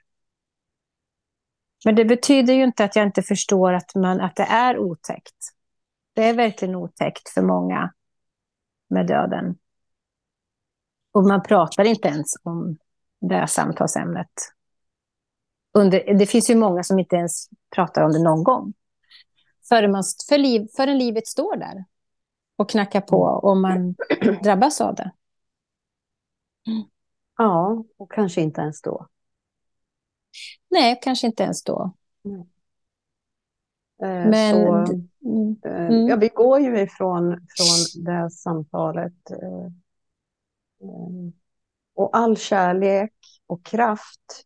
S2: Men det betyder ju inte att jag inte förstår att, man, att det är otäckt. Det är verkligen otäckt för många med döden. Och man pratar inte ens om det samtalsämnet. Under, det finns ju många som inte ens pratar om det någon gång. Förrän, man, för liv, förrän livet står där och knackar på och man drabbas av det.
S1: Ja, och kanske inte ens då.
S2: Nej, kanske inte ens då. Mm.
S1: Men... Så, mm. Eh, ja, vi går ju ifrån från det samtalet. Eh, eh, och all kärlek och kraft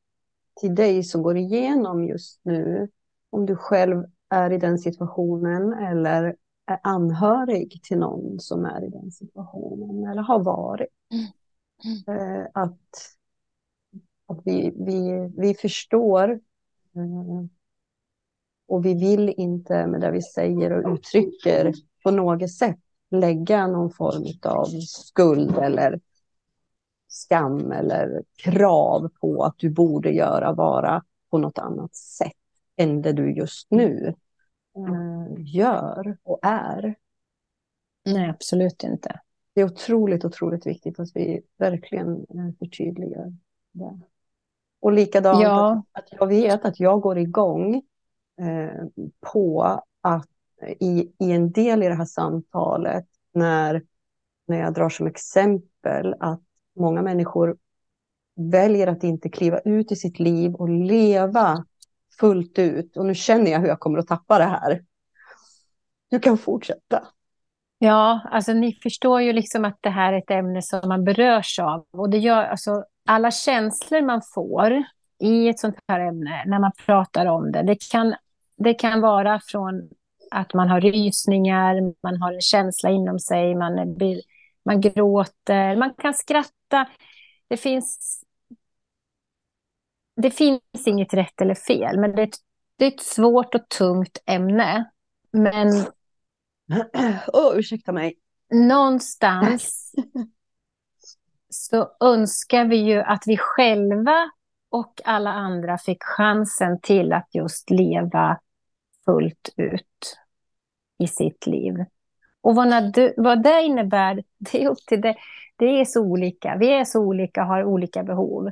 S1: till dig som går igenom just nu. Om du själv är i den situationen eller är anhörig till någon som är i den situationen eller har varit. Mm. Mm. Att att vi, vi, vi förstår eh, och vi vill inte med det vi säger och uttrycker på något sätt lägga någon form av skuld eller skam eller krav på att du borde göra vara på något annat sätt än det du just nu eh, gör och är.
S2: Nej, absolut inte.
S1: Det är otroligt, otroligt viktigt att vi verkligen eh, förtydligar det. Och likadant ja. att, jag vet att jag går igång eh, på att i, i en del i det här samtalet när, när jag drar som exempel att många människor väljer att inte kliva ut i sitt liv och leva fullt ut. Och nu känner jag hur jag kommer att tappa det här. Du kan fortsätta.
S2: Ja, alltså ni förstår ju liksom att det här är ett ämne som man berörs av. Och det gör, alltså, alla känslor man får i ett sånt här ämne, när man pratar om det, det kan, det kan vara från att man har rysningar, man har en känsla inom sig, man, är, man gråter, man kan skratta. Det finns, det finns inget rätt eller fel, men det är, ett, det är ett svårt och tungt ämne. Men...
S1: Oh, ursäkta mig.
S2: Någonstans så önskar vi ju att vi själva och alla andra fick chansen till att just leva fullt ut i sitt liv. Och vad, du, vad det innebär, det är upp till det. Det är så olika. Vi är så olika och har olika behov.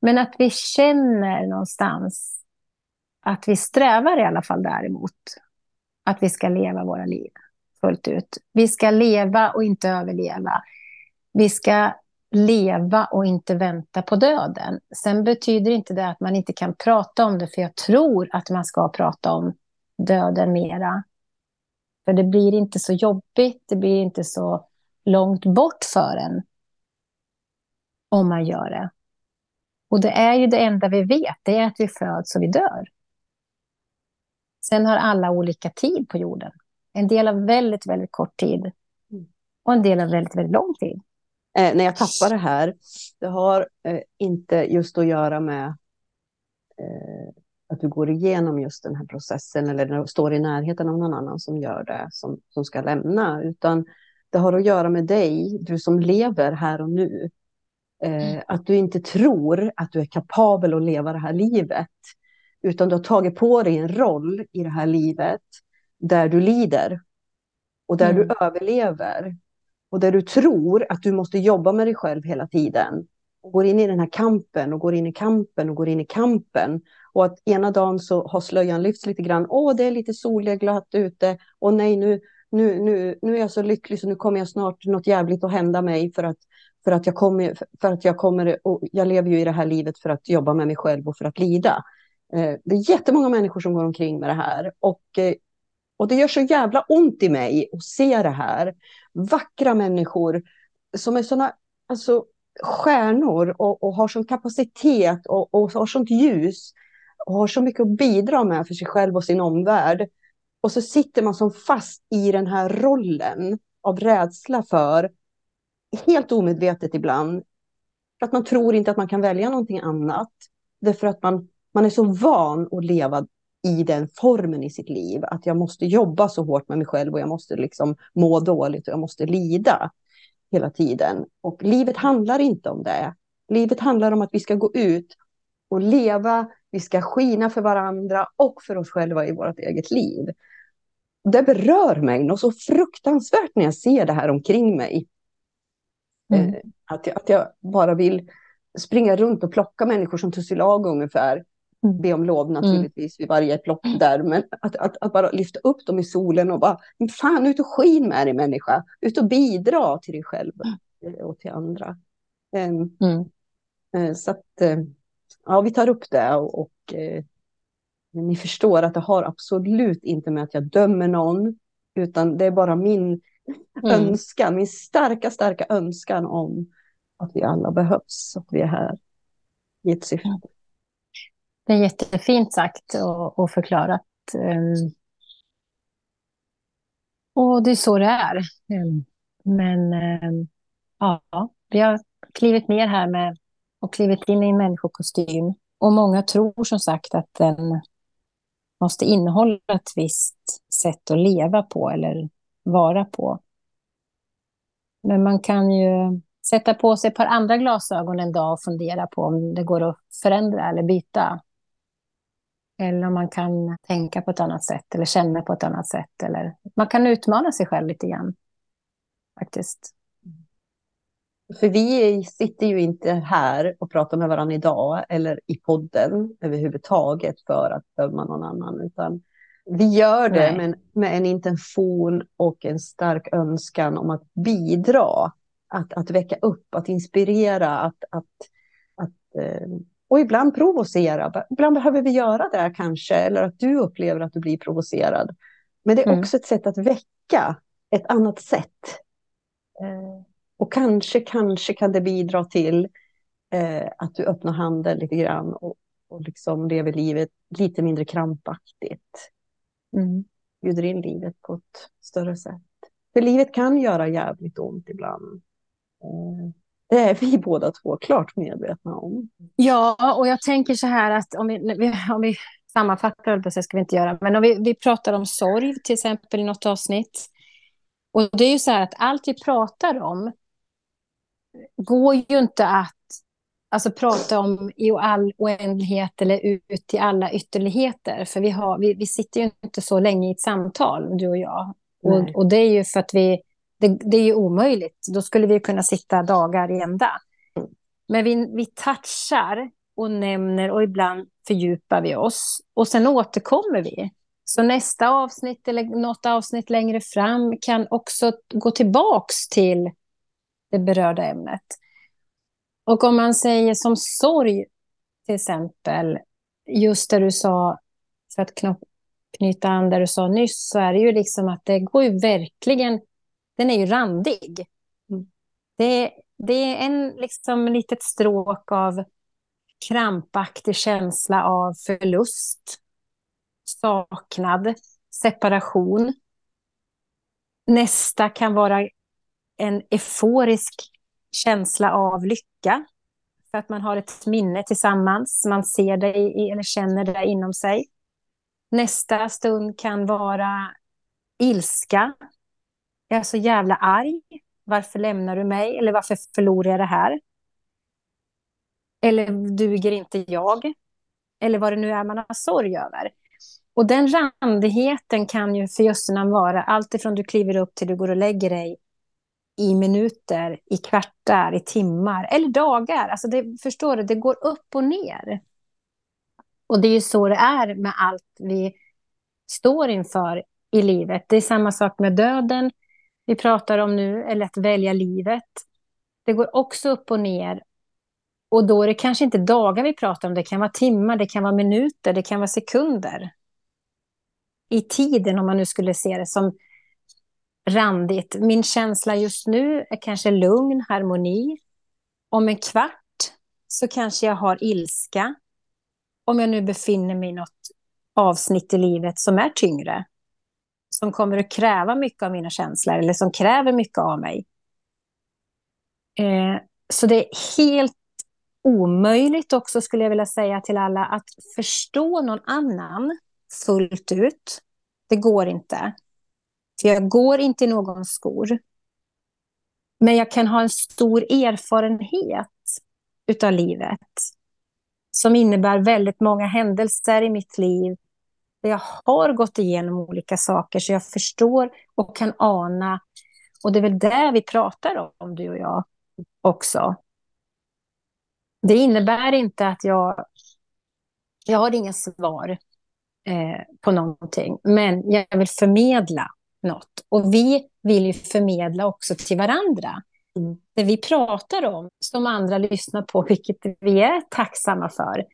S2: Men att vi känner någonstans att vi strävar i alla fall däremot. Att vi ska leva våra liv fullt ut. Vi ska leva och inte överleva. Vi ska leva och inte vänta på döden. Sen betyder inte det att man inte kan prata om det, för jag tror att man ska prata om döden mera. För det blir inte så jobbigt, det blir inte så långt bort för en om man gör det. Och det är ju det enda vi vet, det är att vi föds och vi dör. Sen har alla olika tid på jorden. En del har väldigt, väldigt kort tid och en del har väldigt, väldigt lång tid
S1: eh, när jag tappar det här, det har eh, inte just att göra med eh, att du går igenom just den här processen eller står i närheten av någon annan som gör det, som, som ska lämna, utan det har att göra med dig, du som lever här och nu. Eh, mm. Att du inte tror att du är kapabel att leva det här livet, utan du har tagit på dig en roll i det här livet där du lider och där mm. du överlever och där du tror att du måste jobba med dig själv hela tiden. Och går in i den här kampen och går in i kampen och går in i kampen. Och att ena dagen så har slöjan lyfts lite grann. Åh, det är lite soligt glatt ute. Och nej, nu, nu, nu, nu är jag så lycklig så nu kommer jag snart något jävligt att hända mig för att, för att jag kommer, för att jag kommer, och jag lever ju i det här livet för att jobba med mig själv och för att lida. Eh, det är jättemånga människor som går omkring med det här och eh, Och det gör så jävla ont i mig att se det här. Vackra människor som är sådana alltså, stjärnor och, och har sån kapacitet och, och har sånt ljus och har så mycket att bidra med för sig själv och sin omvärld. Och så sitter man som fast i den här rollen av rädsla för, helt omedvetet ibland, för att man tror inte att man kan välja någonting annat. Därför att man, man är så van att leva i den formen i sitt liv. Att jag måste jobba så hårt med mig själv och jag måste liksom må dåligt och jag måste lida hela tiden. Och livet handlar inte om det. Livet handlar om att vi ska gå ut och leva, vi ska skina för varandra och för oss själva i vårt eget liv. Det berör mig något så fruktansvärt när jag ser det här omkring mig. Mm. Eh, att, jag, att jag bara vill springa runt och plocka människor som tussilago ungefär. Mm. Be om lov mm. naturligtvis vid varje plock där. Men att, att, att, bara lyfta upp dem i solen och bara, fan ut och skin med dig människa. Ut och bidra till dig själv och till andra. Um, mm. Så att, eh, ja vi tar upp det och, och ni förstår att det har absolut inte med att jag dömer någon. Utan det är bara min mm. önskan, min starka, starka önskan om att vi alla behövs, att vi är här i ett syfte.
S2: Det är jättefint sagt och, och förklarat. Um, och det är så det är. Um, men um, ja, vi har klivit ner här med och klivit in i en människokostym. Och många tror som sagt att den måste innehålla ett visst sätt att leva på eller vara på. Men man kan ju sätta på sig ett par andra glasögon en dag och fundera på om det går att förändra eller byta. Eller om man kan tänka på ett annat sätt eller känna på ett annat sätt. Eller man kan utmana sig själv lite grann. Faktiskt.
S1: För vi sitter ju inte här och pratar med varandra idag eller i podden överhuvudtaget för att döma någon annan. Utan vi gör det med, med, en intention och en stark önskan om att bidra. Att, att väcka upp, att inspirera, att, att, att eh, och ibland provocera. Ibland behöver vi göra det kanske, eller att du upplever att du blir provocerad. Men det är mm. också ett sätt att väcka ett annat sätt. Eh, och kanske, kanske kan det bidra till eh, att du öppnar handen lite grann och, och liksom lever livet lite mindre krampaktigt. Mm. Bjuder in livet på ett större sätt. För livet kan göra jävligt ont ibland. Eh, det är vi båda två klart medvetna om.
S2: Ja, och jag tänker så här att om vi, om vi sammanfattar, det ska vi inte göra, men om vi, vi pratar om sorg till exempel i något avsnitt. Och det är ju så här att allt vi pratar om går ju inte att alltså, prata om i all oändlighet eller ut i alla ytterligheter. För vi, har, vi, vi sitter ju inte så länge i ett samtal, du och jag. Och, och det är ju för att vi... Det, det, är ju omöjligt. Då skulle vi kunna sitta dagar i ända. Men vi, vi touchar och nämner och ibland fördjupar vi oss. Och sen återkommer vi. Så nästa avsnitt eller något avsnitt längre fram kan också gå tillbaks till det berörda ämnet. Och om man säger som sorg, till exempel, just det du sa, för att knyta an där du sa nyss, så är det ju liksom att det går ju verkligen, den är ju randig. Mm. Det, det är en liksom litet stråk av krampaktig känsla av förlust, saknad, separation. Nästa kan vara en euforisk känsla av lycka. För att man har ett minne tillsammans, man ser det i, eller känner det inom sig. Nästa stund kan vara ilska. Jag är så jävla arg. Varför lämnar du mig? Eller varför förlorar jag det här? Eller duger inte jag? Eller vad det nu är man har sorg över. Och den randigheten kan ju för jössenamn vara allt ifrån du kliver upp till du går och lägger dig i minuter, i kvartar, i timmar eller dagar. Alltså det, förstår du, det går upp och ner. Och det är ju så det är med allt vi står inför i livet. Det är samma sak med döden vi pratar om nu, eller att välja livet. Det går också upp och ner. Och då är det kanske inte dagar vi pratar om, det kan vara timmar, det kan vara minuter, det kan vara sekunder. i tiden, om man nu skulle se det som randigt. Min känsla just nu är kanske lugn, harmoni. Om en kvart så kanske jag har ilska. Om jag nu befinner mig i något avsnitt i livet som är tyngre. Som kommer att kräva mycket av mina känslor eller som kräver mycket av mig. Eh, så det är helt omöjligt också, skulle jag vilja säga till alla, att förstå någon annan fullt ut. Det går inte. För jag går inte i någons skor. Men jag kan ha en stor erfarenhet utav livet. Som innebär väldigt många händelser i mitt liv. Där jag har gått igenom olika saker så jag förstår och kan ana. Och det är väl det vi pratar om, du och jag också. Det innebär inte att jag... Jag har inga svar eh, på någonting, men jag vill förmedla något. Och vi vill ju förmedla också till varandra. Mm. Det vi pratar om, som andra lyssnar på, vilket vi är tacksamma för,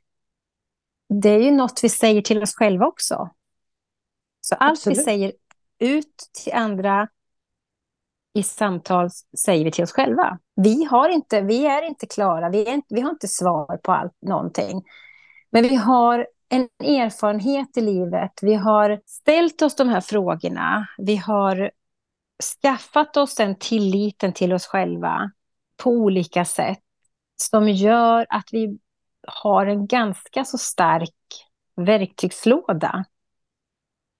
S2: det är ju något vi säger till oss själva också. Så allt Absolut. vi säger ut till andra i samtal säger vi till oss själva. Vi, har inte, vi är inte klara, vi, är inte, vi har inte svar på allt, någonting. Men vi har en erfarenhet i livet. Vi har ställt oss de här frågorna. Vi har skaffat oss den tilliten till oss själva på olika sätt som gör att vi har en ganska så stark verktygslåda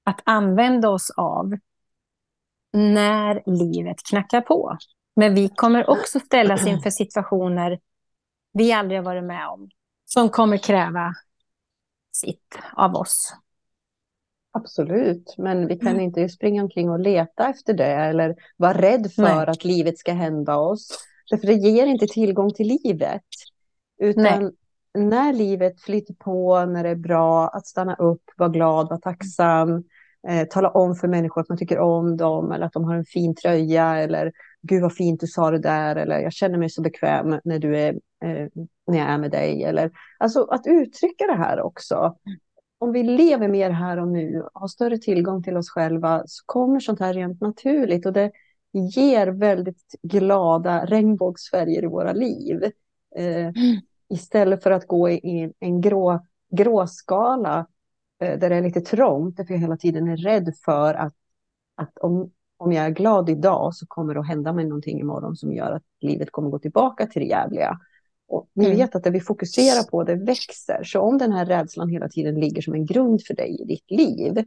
S2: att använda oss av när livet knackar på. Men vi kommer också ställas inför situationer vi aldrig har varit med om, som kommer kräva sitt av oss.
S1: Absolut, men vi kan mm. inte springa omkring och leta efter det eller vara rädd för Nej. att livet ska hända oss. Därför det ger inte tillgång till livet. Utan Nej. när livet flyter på, när det är bra, att stanna upp, vara glad, vara tacksam, eh, tala om för människor att man tycker om dem eller att de har en fin tröja eller gud vad fint du sa det där eller jag känner mig så bekväm när, du är, eh, när jag är med dig. Eller, alltså att uttrycka det här också. Om vi lever mer här och nu, har större tillgång till oss själva, så kommer sånt här rent naturligt och det ger väldigt glada regnbågsfärger i våra liv. Eh, mm. Istället för att gå i en grå, gråskala eh, där det är lite trångt, därför jag hela tiden är rädd för att, att om, om jag är glad idag så kommer det att hända mig någonting imorgon som gör att livet kommer gå tillbaka till det jävliga. Och ni mm. vet att det vi fokuserar på det växer. Så om den här rädslan hela tiden ligger som en grund för dig i ditt liv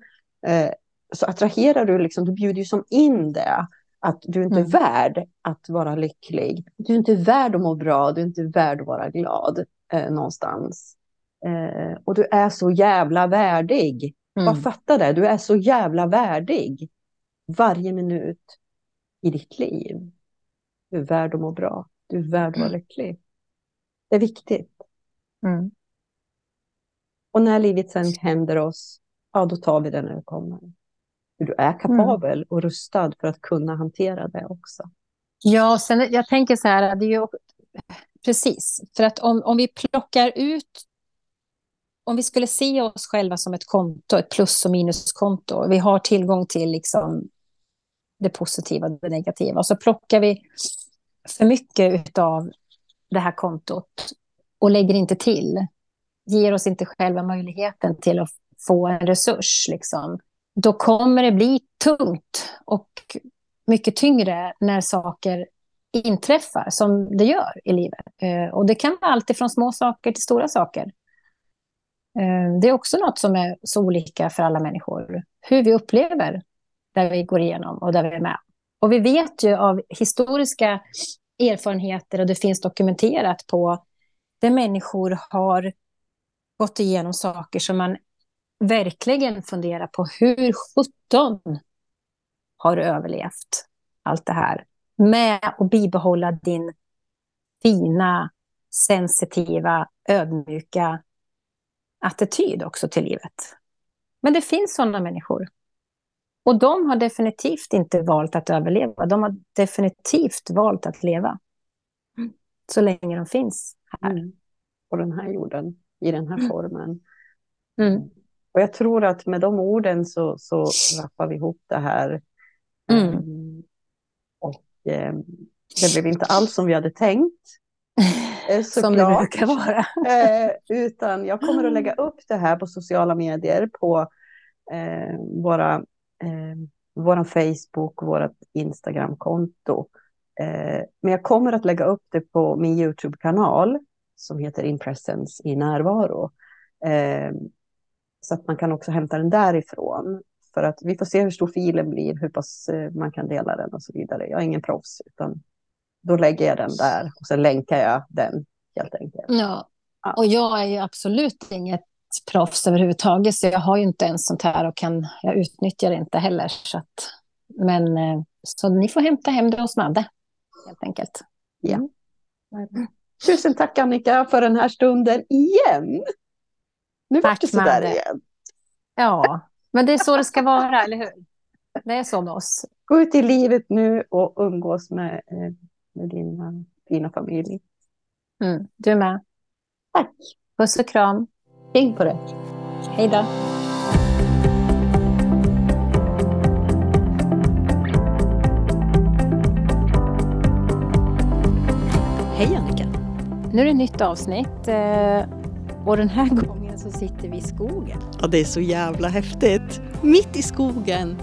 S1: eh, så attraherar du, liksom, du bjuder ju som in det. Att du inte är mm. värd att vara lycklig. Du är inte värd att må bra, du är inte värd att vara glad eh, någonstans. Eh, och du är så jävla värdig. Mm. Bara fatta det, du är så jävla värdig varje minut i ditt liv. Du är värd att må bra. Du är värd att vara mm. lycklig. Det är viktigt. Mm. Och när livet sen händer oss, ja då tar vi det när det kommer. Du är kapabel mm. och rustad för att kunna hantera det också.
S2: Ja, sen, jag tänker så här, det är ju, precis, för att om, om vi plockar ut om vi skulle se oss själva som ett konto, ett plus och minuskonto, vi har tillgång till liksom det positiva och det negativa. Och så plockar vi för mycket av det här kontot och lägger inte till. Ger oss inte själva möjligheten till att få en resurs. Liksom. Då kommer det bli tungt och mycket tyngre när saker inträffar som det gör i livet. Eh, och det kan vara allt från små saker till stora saker. Eh, det är också något som är så olika för alla människor. Hur vi upplever där vi går igenom och där vi är med. Och vi vet ju av historiska erfarenheter och det finns dokumenterat på där människor har gått igenom saker som man verkligen funderar på hur sjutton har du överlevt allt det här med att bibehålla din fina, sensitiva, ödmjuka attityd också till livet. Men det finns sådana människor. Och de har definitivt inte valt att överleva. De har definitivt valt att leva. Så länge de finns här. Mm.
S1: På den här jorden, i den här mm. formen. Mm. Och jag tror att med de orden så, så rappar vi ihop det här. Mm. Um, och um, det blev inte alls som vi hade tänkt.
S2: Eh, som det brukar vara.
S1: eh, utan jag kommer att lägga upp det här på sociala medier, på eh, våra, eh, våran Facebook, vårt Instagramkonto. Eh, men jag kommer att lägga upp det på min YouTube-kanal som heter In Presence i närvaro. Eh, så att man kan också hämta den därifrån. För att vi får se hur stor filen blir, hur pass eh, man kan dela den och så vidare. Jag är ingen proffs, utan då lägger jag den där och sen länkar jag den helt enkelt.
S2: Ja, ja. och jag är ju absolut inget proffs överhuvudtaget, så jag har ju inte ens sånt här och kan, jag utnyttjar det inte heller. Så att, men eh, så ni får hämta hem det hos Madde, helt enkelt.
S1: Ja. Mm. Tusen tack Annika för den här stunden igen. Nu tack, det sådär igen.
S2: Ja, men det är så det ska vara, eller hur? Det är så med oss.
S1: Gå ut i livet nu och umgås med, eh, med din fina familj.
S2: Mm, du med.
S1: Tack.
S2: Puss och kram.
S1: Häng på det.
S2: Hej då.
S1: Hej Annika.
S2: Nu är det ett nytt avsnitt eh, och den här gången så sitter vi i skogen.
S1: Ja, det är så jävla häftigt. Mitt i skogen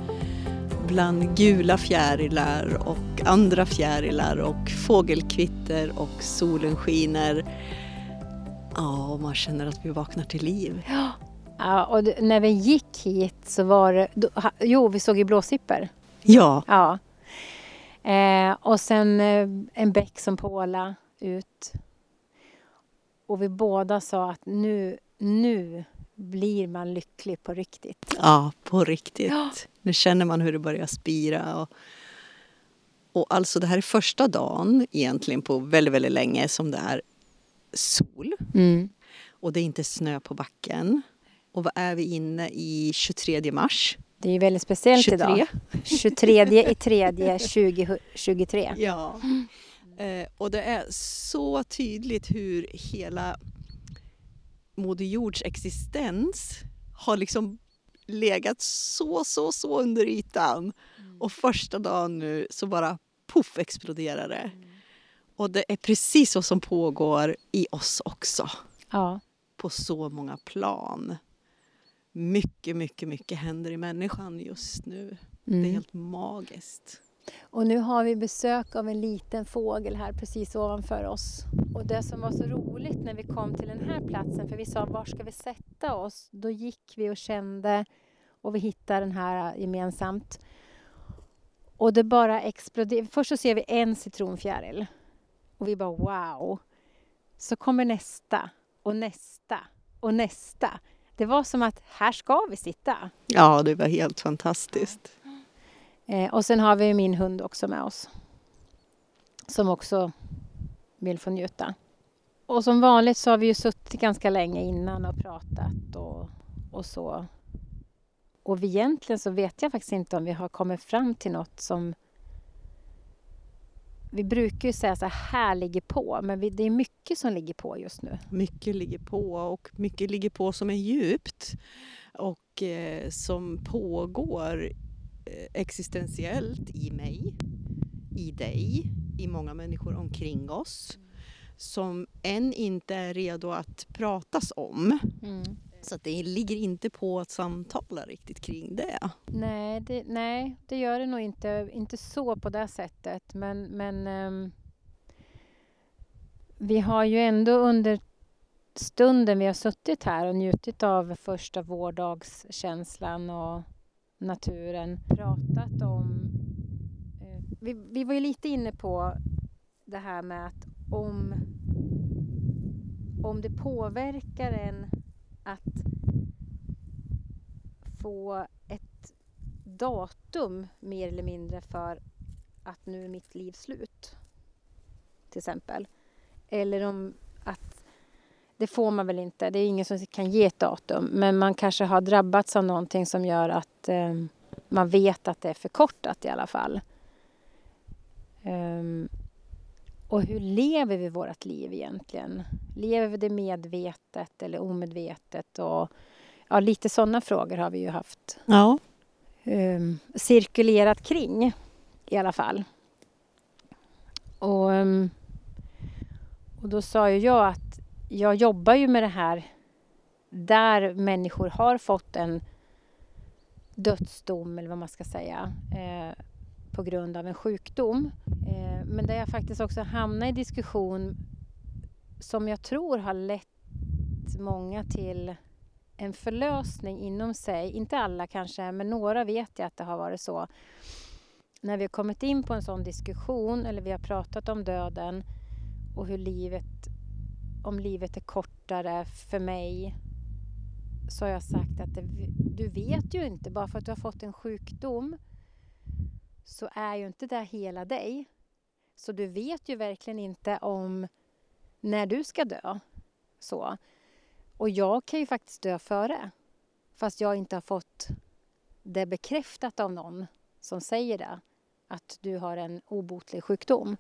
S1: bland gula fjärilar och andra fjärilar och fågelkvitter och solen skiner. Ja, och man känner att vi vaknar till liv.
S2: Ja, ja och när vi gick hit så var det... Då, jo, vi såg ju blåsippor.
S1: Ja.
S2: ja. Eh, och sen eh, en bäck som påla ut. Och vi båda sa att nu, nu blir man lycklig på riktigt.
S1: Ja, på riktigt. Ja. Nu känner man hur det börjar spira. Och, och alltså det här är första dagen egentligen på väldigt, väldigt länge som det är sol. Mm. Och det är inte snö på backen. Och vad är vi inne i 23 mars?
S2: Det är väldigt speciellt 23. idag. 23 i tredje 2023.
S1: Ja. Eh, och det är så tydligt hur hela Moder Jords existens har liksom legat så, så, så under ytan. Mm. Och första dagen nu så bara poff exploderar det. Och det är precis så som pågår i oss också.
S2: Ja.
S1: På så många plan. Mycket, mycket, mycket händer i människan just nu. Mm. Det är mm. helt magiskt.
S2: Och nu har vi besök av en liten fågel här precis ovanför oss. Och det som var så roligt när vi kom till den här platsen, för vi sa var ska vi sätta oss? Då gick vi och kände och vi hittade den här gemensamt. Och det bara exploderade. Först så ser vi en citronfjäril och vi bara wow. Så kommer nästa och nästa och nästa. Det var som att här ska vi sitta.
S1: Ja, det var helt fantastiskt.
S2: Eh, och sen har vi min hund också med oss. Som också vill få njuta. Och som vanligt så har vi ju suttit ganska länge innan och pratat och, och så. Och egentligen så vet jag faktiskt inte om vi har kommit fram till något som vi brukar ju säga så här ligger på, men vi, det är mycket som ligger på just nu.
S1: Mycket ligger på och mycket ligger på som är djupt och eh, som pågår Eh, existentiellt i mig, i dig, i många människor omkring oss som än inte är redo att pratas om. Mm. Så det ligger inte på att samtala riktigt kring det.
S2: Nej, det, nej, det gör det nog inte. Inte så på det sättet. Men, men um, vi har ju ändå under stunden vi har suttit här och njutit av första vårdagskänslan och naturen. Pratat om... Eh, vi, vi var ju lite inne på det här med att om, om det påverkar en att få ett datum mer eller mindre för att nu är mitt liv slut. Till exempel. Eller om att det får man väl inte. Det är ingen som kan ge ett datum. Men man kanske har drabbats av någonting som gör att eh, man vet att det är förkortat i alla fall. Um, och hur lever vi vårt liv egentligen? Lever vi det medvetet eller omedvetet? Och ja, lite sådana frågor har vi ju haft.
S1: Ja.
S2: Um, cirkulerat kring i alla fall. Och, um, och då sa ju jag att jag jobbar ju med det här där människor har fått en dödsdom eller vad man ska säga eh, på grund av en sjukdom. Eh, men där jag faktiskt också hamnar i diskussion som jag tror har lett många till en förlösning inom sig. Inte alla kanske, men några vet jag att det har varit så. När vi har kommit in på en sån diskussion eller vi har pratat om döden och hur livet, om livet är kortare för mig så har jag sagt att det, du vet ju inte, bara för att du har fått en sjukdom så är ju inte det hela dig. Så du vet ju verkligen inte om när du ska dö. Så. Och jag kan ju faktiskt dö före. Fast jag inte har fått det bekräftat av någon som säger det. Att du har en obotlig sjukdom.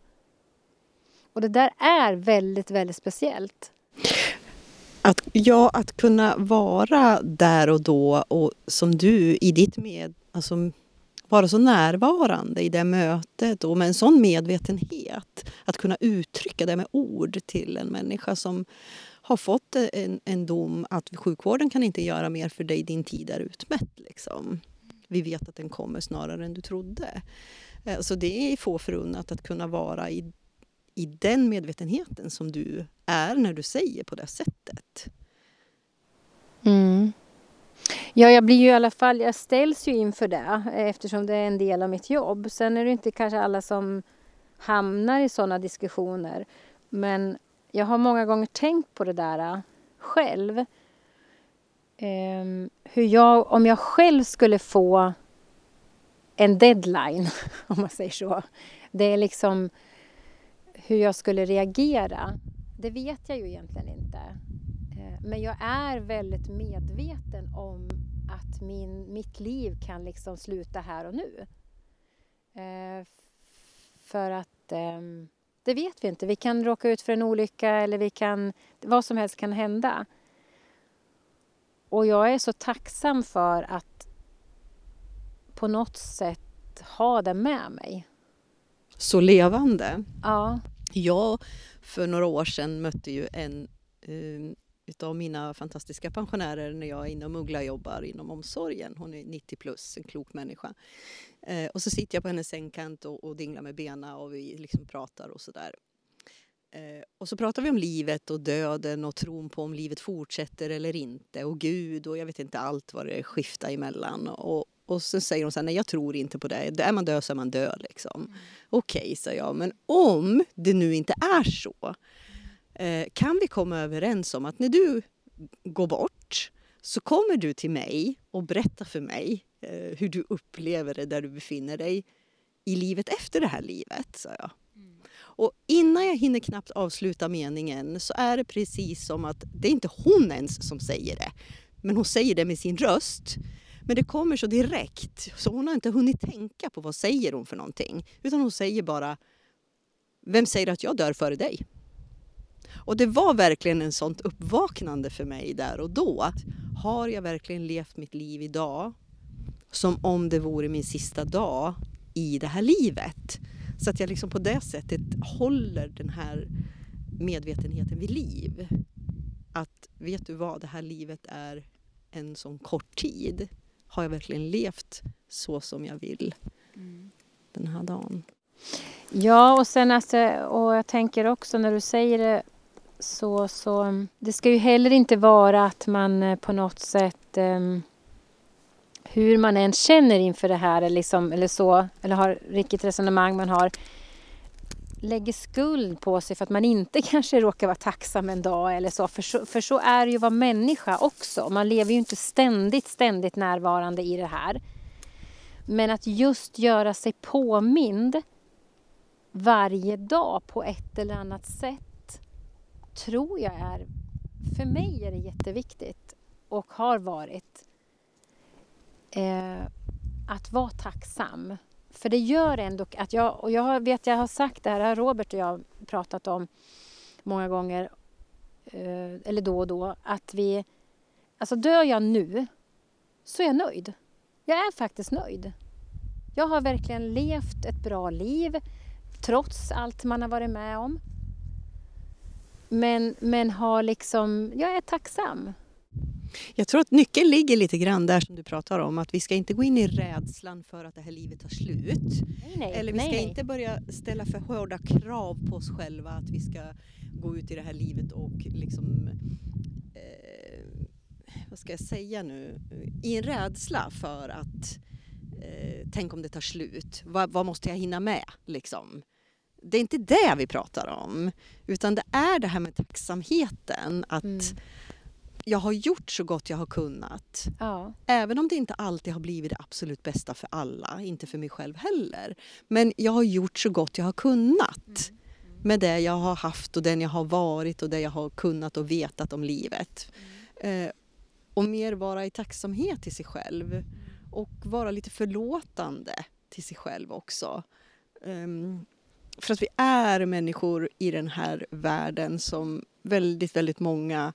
S2: Och det där är väldigt, väldigt speciellt.
S1: Att, ja, att kunna vara där och då och som du i ditt med, alltså vara så närvarande i det mötet och med en sån medvetenhet. Att kunna uttrycka det med ord till en människa som har fått en, en dom att sjukvården kan inte göra mer för dig, din tid är utmätt. Liksom. Vi vet att den kommer snarare än du trodde. Eh, så det är få förunnat att kunna vara i, i den medvetenheten som du är när du säger på det sättet.
S2: Mm. Ja, jag blir ju i alla fall, jag ställs ju inför det eh, eftersom det är en del av mitt jobb. Sen är det inte kanske alla som hamnar i sådana diskussioner. Men jag har många gånger tänkt på det där eh, själv. Um, hur jag, om jag själv skulle få en deadline, om man säger så. Det är liksom hur jag skulle reagera. Det vet jag ju egentligen inte. Men jag är väldigt medveten om att min, mitt liv kan liksom sluta här och nu. Uh, för att um, det vet vi inte. Vi kan råka ut för en olycka eller vi kan, vad som helst kan hända. Och jag är så tacksam för att på något sätt ha det med mig.
S1: Så levande.
S2: Ja.
S1: Jag för några år sedan mötte ju en uh, utav mina fantastiska pensionärer när jag inom Uggla jobbar inom omsorgen. Hon är 90 plus, en klok människa. Eh, och så sitter jag på hennes sängkant och, och dinglar med benen och vi liksom pratar och sådär. Eh, och så pratar vi om livet och döden och tron på om livet fortsätter eller inte och Gud och jag vet inte allt vad det skiftar emellan. Och, och så säger hon så här, nej jag tror inte på det. Är man död så är man död liksom. Mm. Okej, okay, sa jag, men om det nu inte är så kan vi komma överens om att när du går bort så kommer du till mig och berättar för mig eh, hur du upplever det där du befinner dig i livet efter det här livet, sa jag. Mm. Och innan jag hinner knappt avsluta meningen så är det precis som att det är inte hon ens som säger det. Men hon säger det med sin röst. Men det kommer så direkt så hon har inte hunnit tänka på vad säger hon för någonting. Utan hon säger bara Vem säger att jag dör före dig? Och det var verkligen en sånt uppvaknande för mig där och då. Har jag verkligen levt mitt liv idag som om det vore min sista dag i det här livet? Så att jag liksom på det sättet håller den här medvetenheten vid liv. Att vet du vad, det här livet är en sån kort tid. Har jag verkligen levt så som jag vill mm. den här dagen?
S2: Ja, och sen alltså, och jag tänker också när du säger det så, så det ska ju heller inte vara att man eh, på något sätt um, hur man än känner inför det här liksom, eller så, eller har vilket resonemang man har lägger skuld på sig för att man inte kanske råkar vara tacksam en dag eller så. För så, för så är det ju att vara människa också. Man lever ju inte ständigt, ständigt närvarande i det här. Men att just göra sig påmind varje dag på ett eller annat sätt tror jag är, för mig är det jätteviktigt och har varit eh, att vara tacksam. För det gör ändå att jag, och jag vet jag har sagt det här, det har Robert och jag pratat om många gånger, eh, eller då och då, att vi alltså dör jag nu så är jag nöjd. Jag är faktiskt nöjd. Jag har verkligen levt ett bra liv trots allt man har varit med om. Men, men har liksom, jag är tacksam.
S1: Jag tror att nyckeln ligger lite grann där som du pratar om, att vi ska inte gå in i rädslan för att det här livet tar slut.
S2: Nej, nej,
S1: Eller vi ska
S2: nej.
S1: inte börja ställa för hårda krav på oss själva att vi ska gå ut i det här livet och liksom eh, vad ska jag säga nu, i en rädsla för att eh, tänk om det tar slut, vad, vad måste jag hinna med liksom? Det är inte det vi pratar om, utan det är det här med tacksamheten att
S2: Mm.
S1: jag har gjort så gott jag har kunnat.
S2: Ja.
S1: Även om det inte alltid har blivit det absolut bästa för alla, inte för mig själv heller. Men jag har gjort så gott jag har kunnat med det jag har haft och den jag har varit och det jag har kunnat och vetat om livet. Eh, och mer vara i tacksamhet till sig själv och vara lite förlåtande till sig själv också. Ehm, för att vi är människor i den här världen som väldigt, väldigt många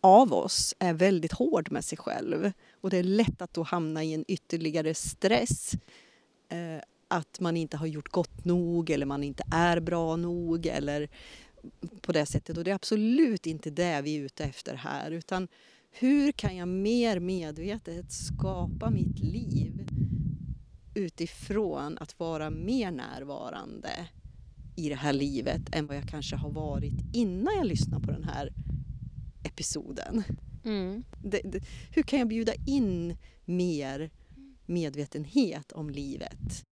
S1: av oss är väldigt hård med sig själv. Och det är lätt att då hamna i en ytterligare stress. Eh, att man inte har gjort gott nog eller man inte är bra nog eller på det sättet. Och det är absolut inte det vi är ute efter här utan hur kan jag mer medvetet skapa mitt liv utifrån att vara mer närvarande i det här livet än vad jag kanske har varit innan jag lyssnade på den här episoden.
S2: Mm.
S1: Det, det, hur kan jag bjuda in mer medvetenhet om livet?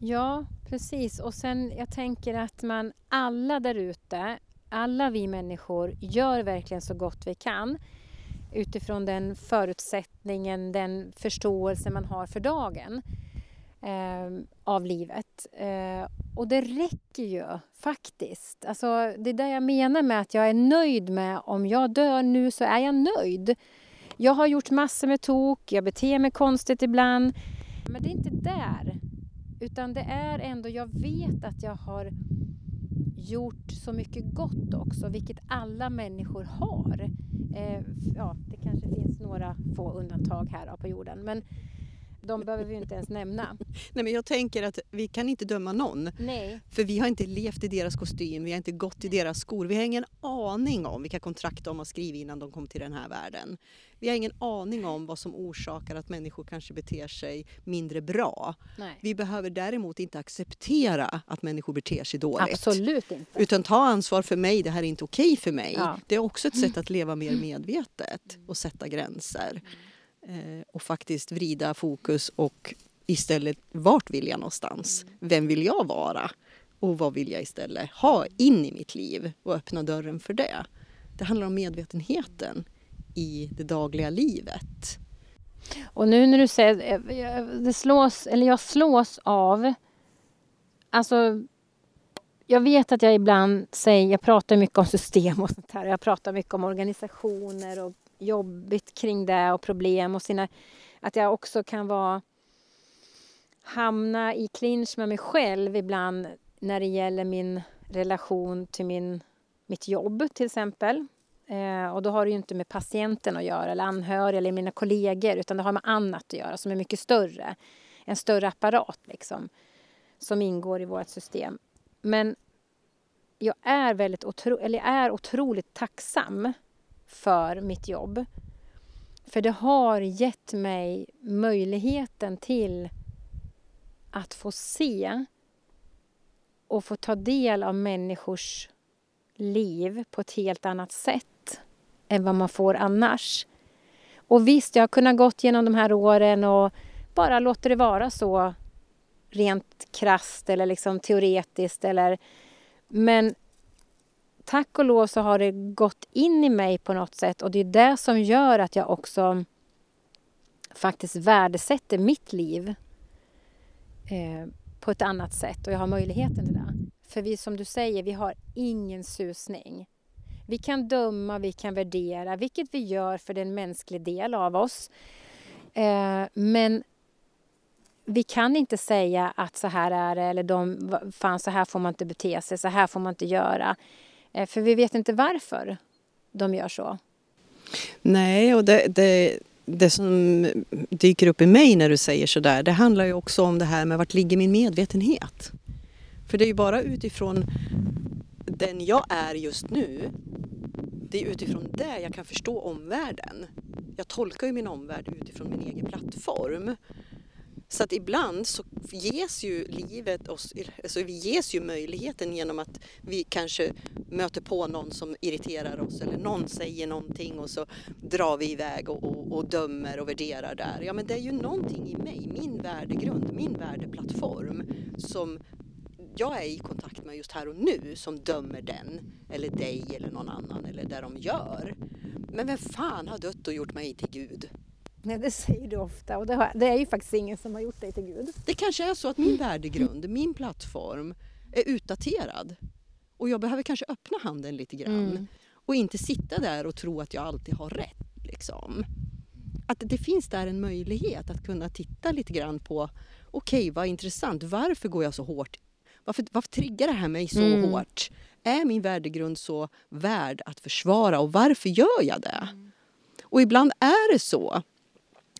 S2: Ja, precis. Och sen jag tänker att man alla där ute, alla vi människor gör verkligen så gott vi kan utifrån den förutsättningen, den förståelse man har för dagen eh, av livet. Eh, och det räcker ju faktiskt. Alltså, det är det jag menar med att jag är nöjd med om jag dör nu så är jag nöjd. Jag har gjort massor med tok, jag beter mig konstigt ibland. Men det är inte där. Utan det är ändå, jag vet att jag har gjort så mycket gott också, vilket alla människor har. Eh, ja, det kanske finns några få undantag här på jorden, men de behöver vi inte ens nämna.
S1: Nej, men jag tänker att vi kan inte döma någon.
S2: Nej.
S1: För vi har inte levt i deras kostym, vi har inte gått i deras skor. Vi har ingen aning om vilka kontrakt de har skrivit innan de kom till den här världen. Vi har ingen aning om vad som orsakar att människor kanske beter sig mindre bra.
S2: Nej.
S1: Vi behöver däremot inte acceptera att människor beter sig dåligt.
S2: Absolut inte.
S1: Utan ta ansvar för mig, det här är inte okej för mig.
S2: Ja.
S1: Det är också ett sätt att leva mer medvetet och sätta gränser. Eh, och faktiskt vrida fokus och istället vart vill jag någonstans? Vem vill jag vara? Och vad vill jag istället ha in i mitt liv och öppna dörren för det? Det handlar om medvetenheten i det dagliga livet.
S2: Och nu när du säger, eh, det slås, eller jag slås av, alltså jag vet att jag ibland säger, jag pratar mycket om system och sånt här. Jag pratar mycket om organisationer och jobbigt kring det och problem och sina, att jag också kan vara hamna i clinch med mig själv ibland när det gäller min relation till min, mitt jobb till exempel. Eh, och då har det ju inte med patienten att göra eller anhöriga eller mina kollegor utan det har med annat att göra som är mycket större. En större apparat liksom som ingår i vårt system. Men jag är väldigt otro, eller jag är otroligt tacksam för mitt jobb. För det har gett mig möjligheten till att få se och få ta del av människors liv på ett helt annat sätt än vad man får annars. Och visst, jag har kunnat gått genom de här åren och bara låta det vara så rent krast eller liksom teoretiskt eller men tack och lov så har det gått in i mig på något sätt och det är det som gör att jag också faktiskt värdesätter mitt liv eh, på ett annat sätt och jag har möjligheten till det. För vi som du säger, vi har ingen susning. Vi kan döma, vi kan värdera, vilket vi gör för det är en mänsklig del av oss. Eh, men vi kan inte säga att så här är det eller de, fan så här får man inte bete sig, så här får man inte göra. Eh, för vi vet inte varför de gör så.
S1: Nej, och det, det, det som dyker upp i mig när du säger sådär, det handlar ju också om det här med vart ligger min medvetenhet? För det är ju bara utifrån den jag är just nu, det är utifrån det jag kan förstå omvärlden. Jag tolkar ju min omvärld utifrån min egen plattform. Så att ibland så ges ju livet oss, alltså vi ges ju möjligheten genom att vi kanske möter på någon som irriterar oss eller någon säger någonting och så drar vi iväg och, och, och dömer och värderar där. Ja men det är ju någonting i mig, min värdegrund, min värdeplattform som jag är i kontakt med just här och nu som dömer den eller dig eller någon annan eller det de gör. Men vem fan har dött och gjort mig till Gud?
S2: Nej, det säger du ofta och det, har, det, är ju faktiskt ingen som har gjort dig till Gud.
S1: Det kanske är så att min värdegrund, min plattform är utdaterad och jag behöver kanske öppna handen lite grann mm. och inte sitta där och tro att jag alltid har rätt. Liksom. Att det finns där en möjlighet att kunna titta lite grann på okej, okay, vad intressant, varför går jag så hårt? Varför, varför triggar det här mig så mm. hårt? Är min värdegrund så värd att försvara och varför gör jag det? Mm. Och ibland är det så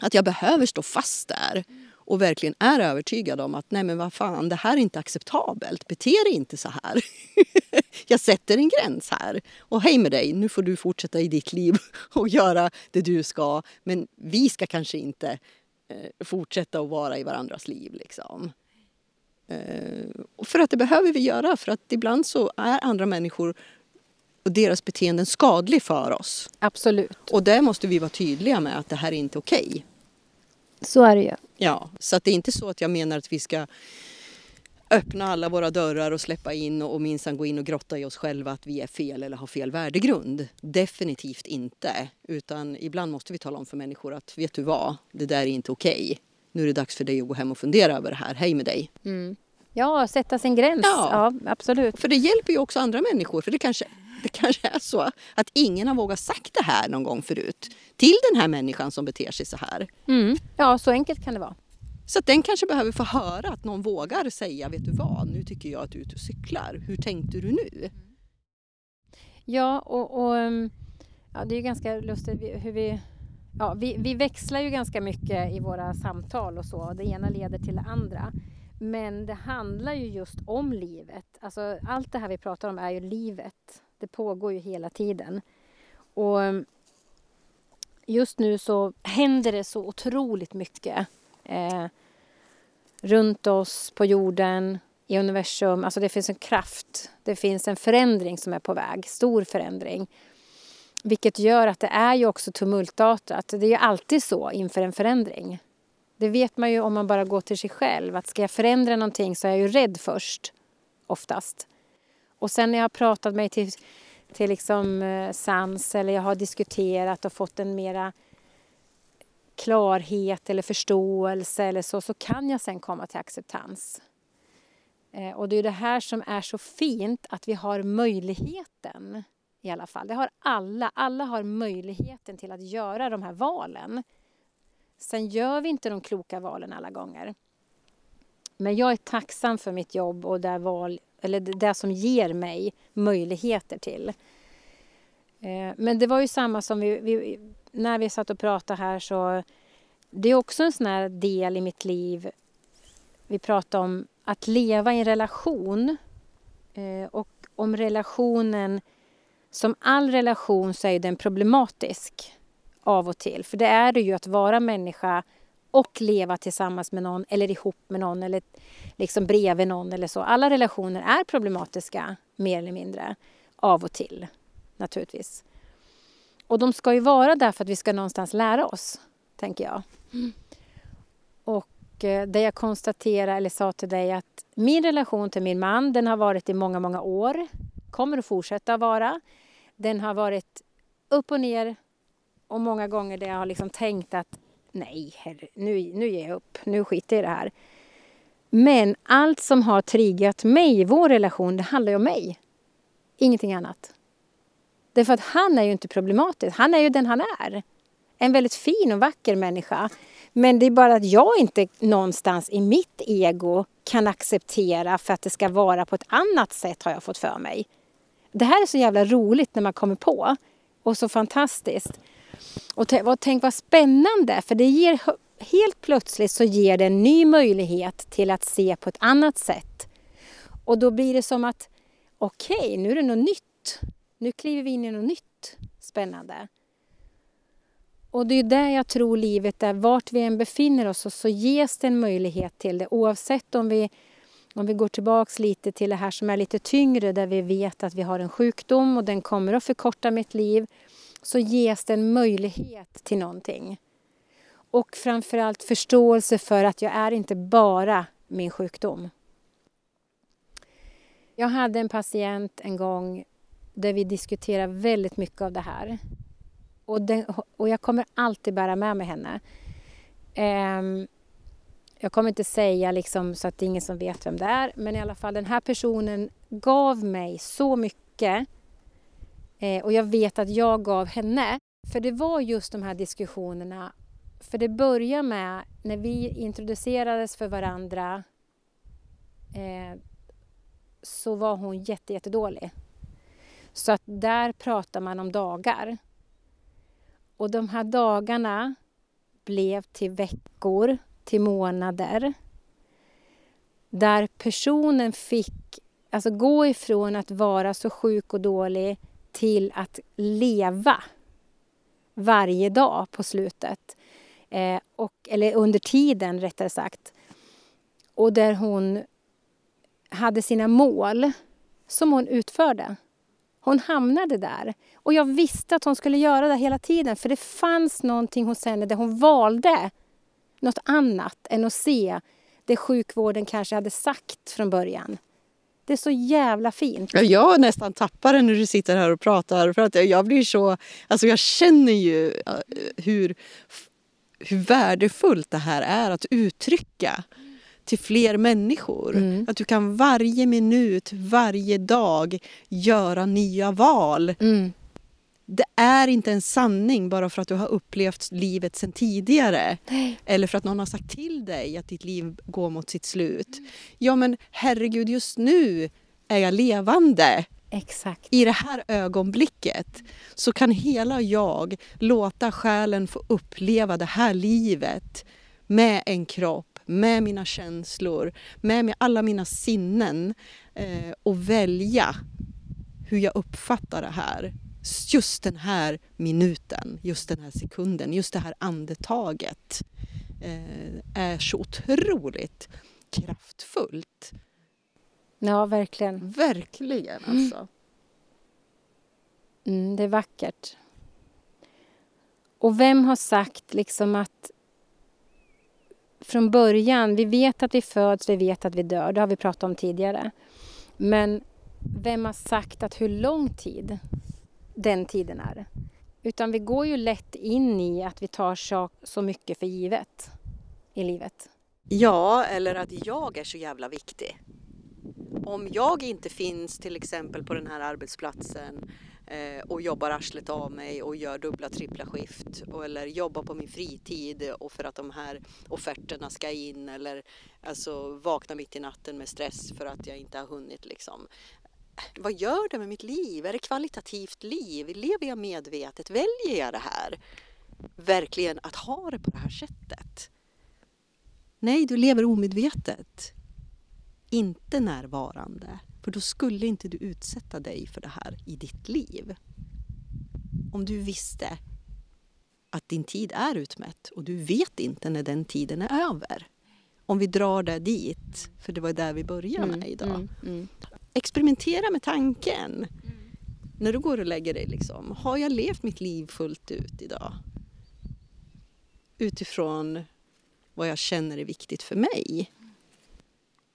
S1: att jag behöver stå fast där och verkligen är övertygad om att nej men vad fan, det här är inte acceptabelt. Bete dig inte så här. jag sätter en gräns här. Och hej med dig, nu får du fortsätta i ditt liv och göra det du ska. Men vi ska kanske inte eh, fortsätta att vara i varandras liv. Liksom. Eh, för att det behöver vi göra, för att ibland så är andra människor och deras beteenden skadlig för oss.
S2: Absolut.
S1: Och där måste vi vara tydliga med att det här är inte okej. Okay.
S2: Så är det ju.
S1: Ja, så att det är inte så att jag menar att vi ska öppna alla våra dörrar och släppa in och, och minsann gå in och grotta i oss själva att vi är fel eller har fel värdegrund. Definitivt inte. Utan ibland måste vi tala om för människor att vet du vad, det där är inte okej. Okay. Nu är det dags för dig att gå hem och fundera över det här. Hej med dig.
S2: Mm. Ja, sätta sin gräns. Ja. ja, absolut.
S1: För det hjälper ju också andra människor. För det kanske det kanske är så att ingen har vågat sagt det här någon gång förut till den här människan som beter sig så här.
S2: Mm. Ja, så enkelt kan det vara.
S1: Så att den kanske behöver få höra att någon vågar säga, vet du vad, nu tycker jag att du är ute och cyklar. Hur tänkte du nu?
S2: Ja, och, och mm, ja, det är ganska lustigt hur vi Ja, vi, vi växlar ju ganska mycket i våra samtal och så. Det ena leder till det andra. Men det handlar ju just om livet. Alltså, allt det här vi pratar om är ju livet. Det pågår ju hela tiden. Och ehm, just nu så händer det så otroligt mycket eh, runt oss, på jorden, i universum. Alltså det finns en kraft, det finns en förändring som är på väg, stor förändring. Vilket gör att det är ju också tumultartat. Det är ju alltid så inför en förändring. Det vet man ju om man bara går till sig själv, att ska jag förändra någonting så är jag ju rädd först, oftast. Och sen när jag har pratat mig till, till liksom eh, sans eller jag har diskuterat och fått en mera klarhet eller förståelse eller så, så kan jag sen komma till acceptans. Eh, och det är det här som är så fint, att vi har möjligheten i alla fall. Det har alla. Alla har möjligheten till att göra de här valen. Sen gör vi inte de kloka valen alla gånger. Men jag är tacksam för mitt jobb och det val eller det som ger mig möjligheter till. Eh, men det var ju samma som vi, vi, när vi satt och pratade här så det är också en sån här del i mitt liv. Vi pratade om att leva i en relation eh, och om relationen som all relation så är den problematisk av och till. För det är det ju att vara människa och leva tillsammans med någon eller ihop med någon eller liksom bredvid någon eller så. Alla relationer är problematiska mer eller mindre av och till naturligtvis. Och de ska ju vara där för att vi ska någonstans lära oss, tänker jag. Mm. Och eh, det jag konstaterade eller sa till dig att min relation till min man, den har varit i många, många år. Kommer att fortsätta vara. Den har varit upp och ner och många gånger där jag har liksom tänkt att nej, herre, nu, nu ger jag upp, nu skiter jag i det här. Men allt som har triggat mig i vår relation, det handlar ju om mig. Ingenting annat. Därför att han är ju inte problematisk, han är ju den han är. En väldigt fin och vacker människa. Men det är bara att jag inte någonstans i mitt ego kan acceptera för att det ska vara på ett annat sätt har jag fått för mig. Det här är så jävla roligt när man kommer på och så fantastiskt. Och tänk vad spännande, för det ger helt plötsligt så ger det en ny möjlighet till att se på ett annat sätt. Och då blir det som att okej, okay, nu är det något nytt. Nu kliver vi in i något nytt spännande. Och det är där jag tror livet är, vart vi än befinner oss så ges det en möjlighet till det oavsett om vi om vi går tillbaks lite till det här som är lite tyngre där vi vet att vi har en sjukdom och den kommer att förkorta mitt liv så ges det en möjlighet till någonting. Och framförallt förståelse för att jag är inte bara min sjukdom. Jag hade en patient en gång där vi diskuterade väldigt mycket av det här. Och, den, och jag kommer alltid bära med mig henne. Um, jag kommer inte säga liksom så att det är ingen som vet vem det är, men i alla fall den här personen gav mig så mycket eh, och jag vet att jag gav henne. För det var just de här diskussionerna, för det började med när vi introducerades för varandra eh, så var hon jätte, jättedålig. Så att där pratar man om dagar. Och de här dagarna blev till veckor, till månader. Där personen fick alltså gå ifrån att vara så sjuk och dålig till att leva varje dag på slutet. Eh, och, eller under tiden rättare sagt. Och där hon hade sina mål som hon utförde. Hon hamnade där. Och jag visste att hon skulle göra det hela tiden för det fanns någonting hos henne där hon valde något annat än att se det sjukvården kanske hade sagt från början. Det är så jävla fint.
S1: Ja, jag nästan tappar det när du sitter här och pratar. För att jag blir så... Alltså jag känner ju hur, hur värdefullt det här är att uttrycka till fler människor. Mm. Att du kan varje minut, varje dag göra nya val. Mm det är inte en sanning bara för att du har upplevt livet sedan tidigare. Nej. Eller för att någon har sagt till dig att ditt liv går mot sitt slut. Mm. Ja men herregud, just nu är jag levande.
S2: Exakt.
S1: I det här ögonblicket så kan hela jag låta själen få uppleva det här livet med en kropp, med mina känslor, med, med alla mina sinnen eh, och välja hur jag uppfattar det här just den här minuten, just den här sekunden, just det här andetaget eh, är så otroligt kraftfullt.
S2: Ja, verkligen.
S1: Verkligen alltså.
S2: Mm, det är vackert. Och vem har sagt liksom att från början, vi vet att vi föds, vi vet att vi dör, det har vi pratat om tidigare. Men vem har sagt att hur lång tid den tiden är. Utan vi går ju lätt in i att vi tar så, så mycket för givet i livet.
S1: Ja, eller att jag är så jävla viktig. Om jag inte finns till exempel på den här arbetsplatsen eh, och jobbar arslet av mig och gör dubbla, trippla skift och, eller jobbar på min fritid och för att de här offerterna ska in eller alltså vakna mitt i natten med stress för att jag inte har hunnit liksom vad gör det med mitt liv? Är det kvalitativt liv? Lever jag medvetet? Väljer jag det här? Verkligen att ha det på det här sättet? Nej, du lever omedvetet. Inte närvarande. För då skulle inte du utsätta dig för det här i ditt liv. Om du visste att din tid är utmätt och du vet inte när den tiden är över. Om vi drar det dit, för det var där vi började med mm, idag. Mm, mm experimentera med tanken. Mm. När du går och lägger dig, liksom, har jag levt mitt liv fullt ut idag? Utifrån vad jag känner är viktigt för mig.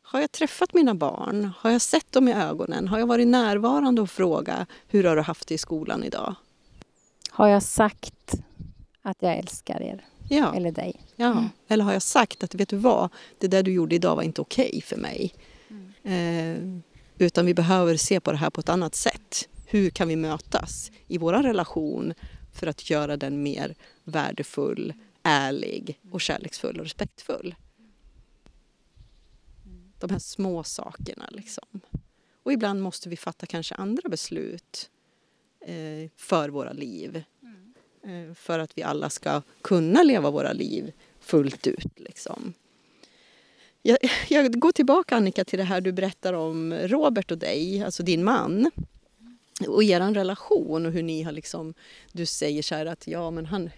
S1: Har jag träffat mina barn? Har jag sett dem i ögonen? Har jag varit närvarande och frågat hur har du haft det i skolan idag?
S2: Har jag sagt att jag älskar er? Ja. Eller dig?
S1: Ja. Mm. Eller har jag sagt att vet du vad, det där du gjorde idag var inte okej okay för mig. Mm. Eh, utan vi behöver se på det här på ett annat sätt. Hur kan vi mötas i vår relation för att göra den mer värdefull, ärlig och kärleksfull och respektfull? De här små sakerna liksom. Och ibland måste vi fatta kanske andra beslut eh, för våra liv. Eh, för att vi alla ska kunna leva våra liv fullt ut. Liksom. Jag, jag, går tillbaka Annika till det här du berättar om Robert och dig, alltså din man. Och er relation och hur ni har liksom, du säger så här att ja men han,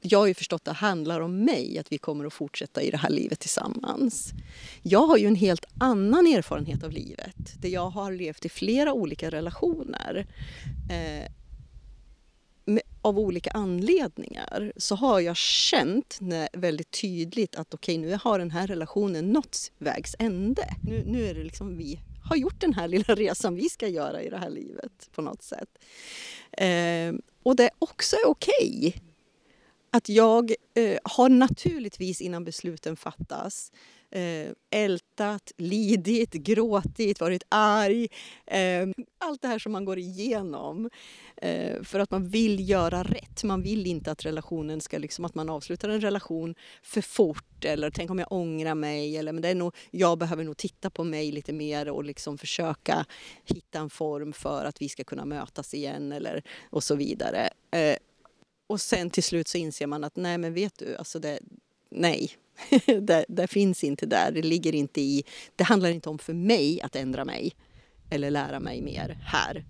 S1: jag har ju förstått att det handlar om mig, att vi kommer att fortsätta i det här livet tillsammans. Jag har ju en helt annan erfarenhet av livet, där jag har levt i flera olika relationer. Eh, av olika anledningar så har jag känt när, väldigt tydligt att okej, okay, nu har den här relationen nått vägs ände. Nu, nu är det liksom vi har gjort den här lilla resan vi ska göra i det här livet på något sätt. Eh, och det också är okej. Okay att jag eh, har naturligtvis innan besluten fattas eh, ältat, lidit, gråtit, varit arg. Eh, allt det här som man går igenom eh, för att man vill göra rätt. Man vill inte att relationen ska, liksom, att man avslutar en relation för fort eller tänk om jag ångrar mig eller men det är nog, jag behöver nog titta på mig lite mer och liksom försöka hitta en form för att vi ska kunna mötas igen eller och så vidare. Eh, och sen till slut så inser man att nej men vet du, alltså det, nej, det, det, finns inte där. Det ligger inte i, det handlar inte om för mig att ändra mig eller lära mig mer här.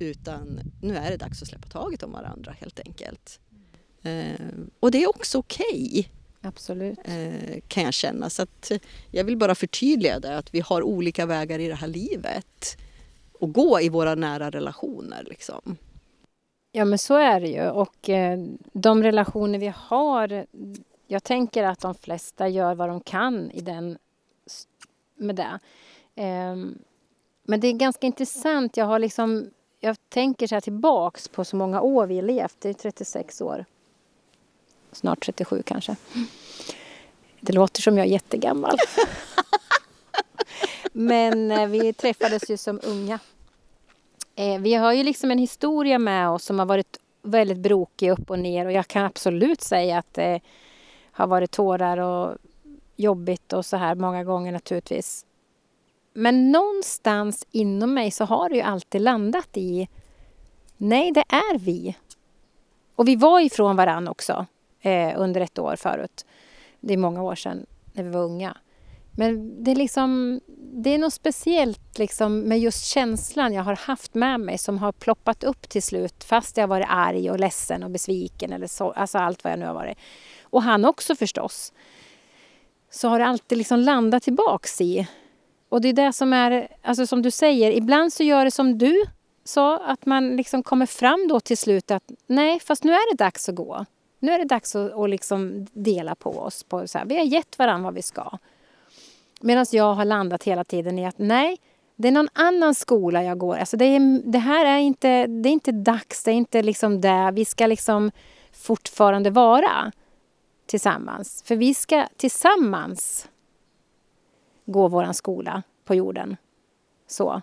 S1: Utan nu är det dags att släppa taget om varandra helt enkelt. Eh, och det är också okej. Okay,
S2: Absolut.
S1: Eh, kan jag känna. Så att jag vill bara förtydliga det att vi har olika vägar i det här livet. Och gå i våra nära relationer liksom.
S2: Ja, men så är det ju. Och eh, de relationer vi har... Jag tänker att de flesta gör vad de kan i den, med det. Eh, men det är ganska intressant. Jag har liksom... Jag tänker så här tillbaks på så många år vi har levt. Det är 36 år. Snart 37 kanske. Det låter som jag är jättegammal. Men eh, vi träffades ju som unga. Eh, vi har ju liksom en historia med oss som har varit väldigt brokig upp och ner och jag kan absolut säga att det har varit tårar och jobbigt och så här många gånger naturligtvis. Men någonstans inom mig så har det ju alltid landat i nej, det är vi. Och vi var ifrån varann också eh, under ett år förut. Det är många år sedan när vi var unga. Men det är liksom det är något speciellt liksom med just känslan jag har haft med mig som har ploppat upp till slut fast jag har varit arg och ledsen och besviken eller så, alltså allt vad jag nu har varit. Och han också förstås. Så har det alltid liksom landat tillbaks i. Och det är det som är, alltså som du säger, ibland så gör det som du sa, att man liksom kommer fram då till slut att nej, fast nu är det dags att gå. Nu är det dags att, att liksom dela på oss. På så här, vi har gett varandra vad vi ska. Medan jag har landat hela tiden i att nej, det är någon annan skola jag går. Alltså det, är, det här är inte, det är inte dags, det är inte liksom det. Vi ska liksom fortfarande vara tillsammans. För vi ska tillsammans gå vår skola på jorden. Så.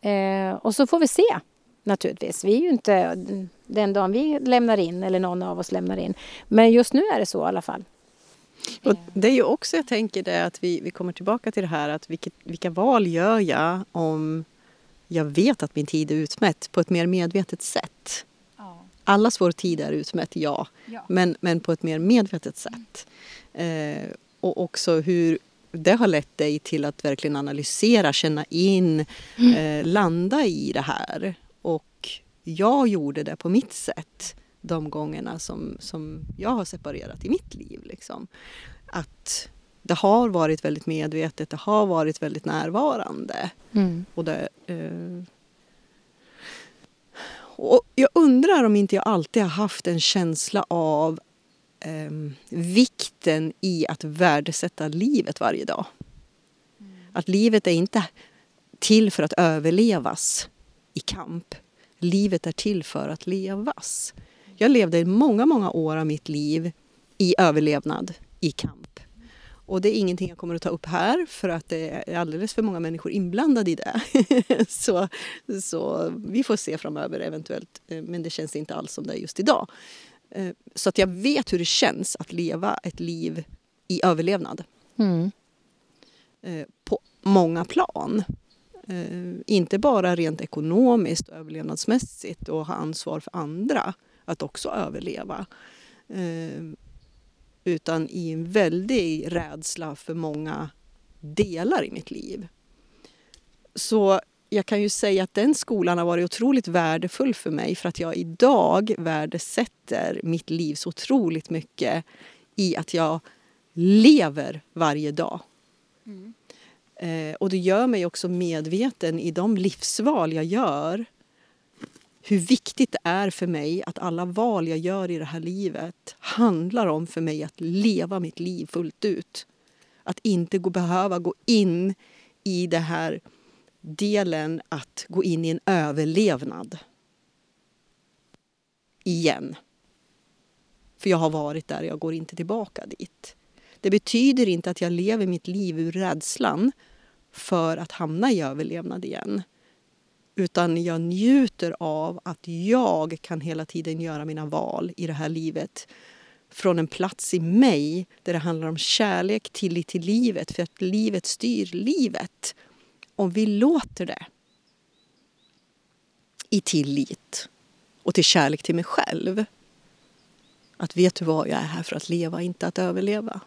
S2: Eh, och så får vi se, naturligtvis. Vi är ju inte den dagen vi lämnar in, eller någon av oss lämnar in. Men just nu är det så i alla fall.
S1: Och det är ju också, jag tänker det att vi, vi kommer tillbaka till det här att vilket, vilka val gör jag om jag vet att min tid är utmätt på ett mer medvetet sätt. Allas vår tid är utmätt, ja. ja. Men, men på ett mer medvetet sätt. Mm. Eh, och också hur det har lett dig till att verkligen analysera, känna in, mm. eh, landa i det här. Och jag gjorde det på mitt sätt de gångerna som, som jag har separerat i mitt liv. Liksom. Att det har varit väldigt medvetet, det har varit väldigt närvarande. Mm. Och, det, eh, och jag undrar om inte jag alltid har haft en känsla av eh, vikten i att värdesätta livet varje dag. Mm. Att livet är inte till för att överlevas i kamp. Livet är till för att levas. Jag levde många, många år av mitt liv i överlevnad, i kamp. Och det är ingenting jag kommer att ta upp här för att det är alldeles för många människor inblandade i det. så, så vi får se framöver eventuellt, eh, men det känns inte alls som det är just idag. Eh, så att jag vet hur det känns att leva ett liv i överlevnad. Mm. Eh, på många plan. Inte bara rent ekonomiskt och överlevnadsmässigt och ha ansvar för andra att också överleva. Utan i en väldig rädsla för många delar i mitt liv. Så jag kan ju säga att den skolan har varit otroligt värdefull för mig för att jag idag värdesätter mitt liv så otroligt mycket i att jag lever varje dag. Mm. Eh, och det gör mig också medveten i de livsval jag gör hur viktigt det är för mig att alla val jag gör i det här livet handlar om för mig att leva mitt liv fullt ut. Att inte gå, behöva gå in i den här delen att gå in i en överlevnad. Igen. För jag har varit där, jag går inte tillbaka dit. Det betyder inte att jag lever mitt liv ur rädslan för att hamna i överlevnad igen. Utan jag njuter av att jag kan hela tiden göra mina val i det här livet från en plats i mig där det handlar om kärlek, tillit till livet, för att livet styr livet. Om vi låter det i tillit och till kärlek till mig själv. Att vet du vad, jag är här för att leva, inte att överleva.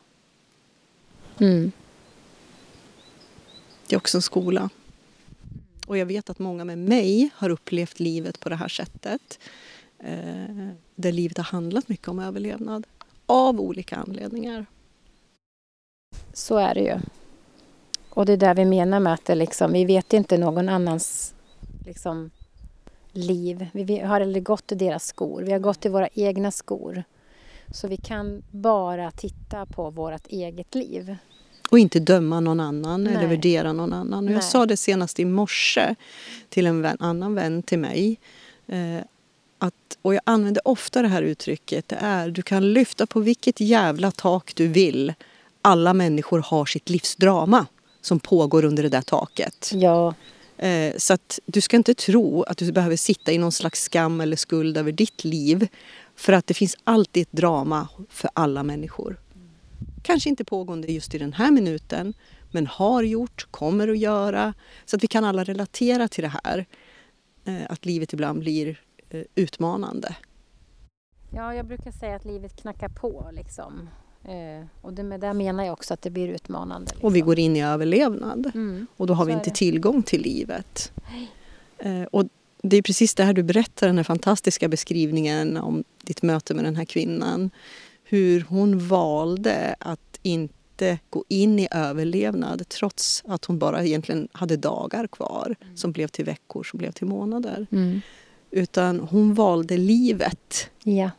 S1: Mm. Det är också en skola. Och jag vet att många med mig har upplevt livet på det här sättet. Eh, där livet har handlat mycket om överlevnad. Av olika anledningar.
S2: Så är det ju. Och det är där vi menar med att det liksom, vi vet inte någon annans liksom, liv. Vi har aldrig gått i deras skor. Vi har gått i våra egna skor. Så vi kan bara titta på vårt eget liv.
S1: Och inte döma någon annan Nej. eller värdera någon annan. Och jag sa det senast i morse till en vän, annan vän till mig. Eh, att, och jag använder ofta det här uttrycket. Det är du kan lyfta på vilket jävla tak du vill. Alla människor har sitt livsdrama som pågår under det där taket.
S2: Ja.
S1: Eh, så att du ska inte tro att du behöver sitta i någon slags skam eller skuld över ditt liv. För att det finns alltid ett drama för alla människor. Kanske inte pågående just i den här minuten, men har gjort, kommer att göra. Så att vi kan alla relatera till det här. Eh, att livet ibland blir eh, utmanande.
S2: Ja, jag brukar säga att livet knackar på. Liksom. Eh, och det, med det menar jag också att det blir utmanande. Liksom.
S1: Och vi går in i överlevnad. Mm, och då har vi inte det. tillgång till livet. och det är precis det här du berättar, den här fantastiska beskrivningen om ditt möte med den här kvinnan hur hon valde att inte gå in i överlevnad trots att hon bara egentligen hade dagar kvar mm. som blev till veckor, som blev till månader. Mm. Utan hon valde livet.
S2: Ja.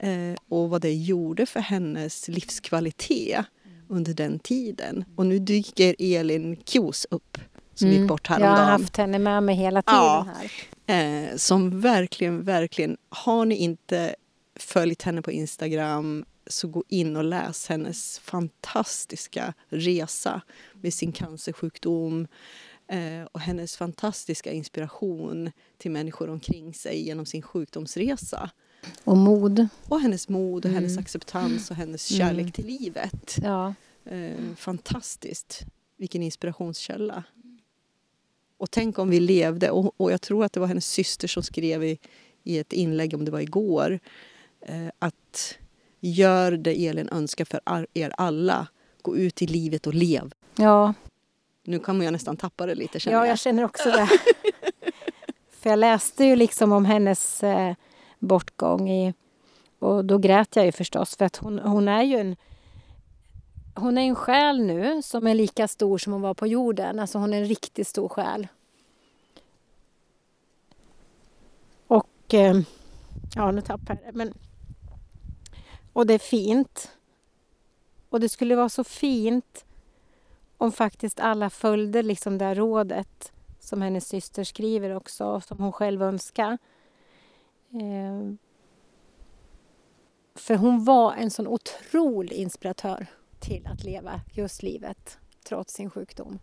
S1: Eh, och vad det gjorde för hennes livskvalitet under den tiden. Och nu dyker Elin Kjos upp som mm. gick bort häromdagen.
S2: Jag har haft henne med mig hela tiden ja.
S1: här. Eh, som verkligen, verkligen, har ni inte följt henne på Instagram så gå in och läs hennes fantastiska resa med sin cancersjukdom eh, och hennes fantastiska inspiration till människor omkring sig genom sin sjukdomsresa.
S2: Och mod.
S1: Och hennes mod och mm. hennes acceptans och hennes mm. kärlek mm. till livet.
S2: Ja.
S1: Eh, fantastiskt. Vilken inspirationskälla. Och tänk om vi levde, och, och jag tror att det var hennes syster som skrev i, i ett inlägg, om det var igår, att gör det Elin önskar för er alla. Gå ut i livet och lev.
S2: Ja.
S1: Nu kommer jag nästan tappa det lite känner
S2: jag. Ja, jag känner också det. för jag läste ju liksom om hennes eh, bortgång i, och då grät jag ju förstås för att hon, hon är ju en hon är en själ nu som är lika stor som hon var på jorden. Alltså hon är en riktigt stor själ. Och... Eh, ja, nu tappar jag det. Men och det är fint. Och det skulle vara så fint om faktiskt alla följde liksom det här rådet som hennes syster skriver också, och som hon själv önskar. Eh, för hon var en sån otrolig inspiratör till att leva just livet trots sin sjukdom.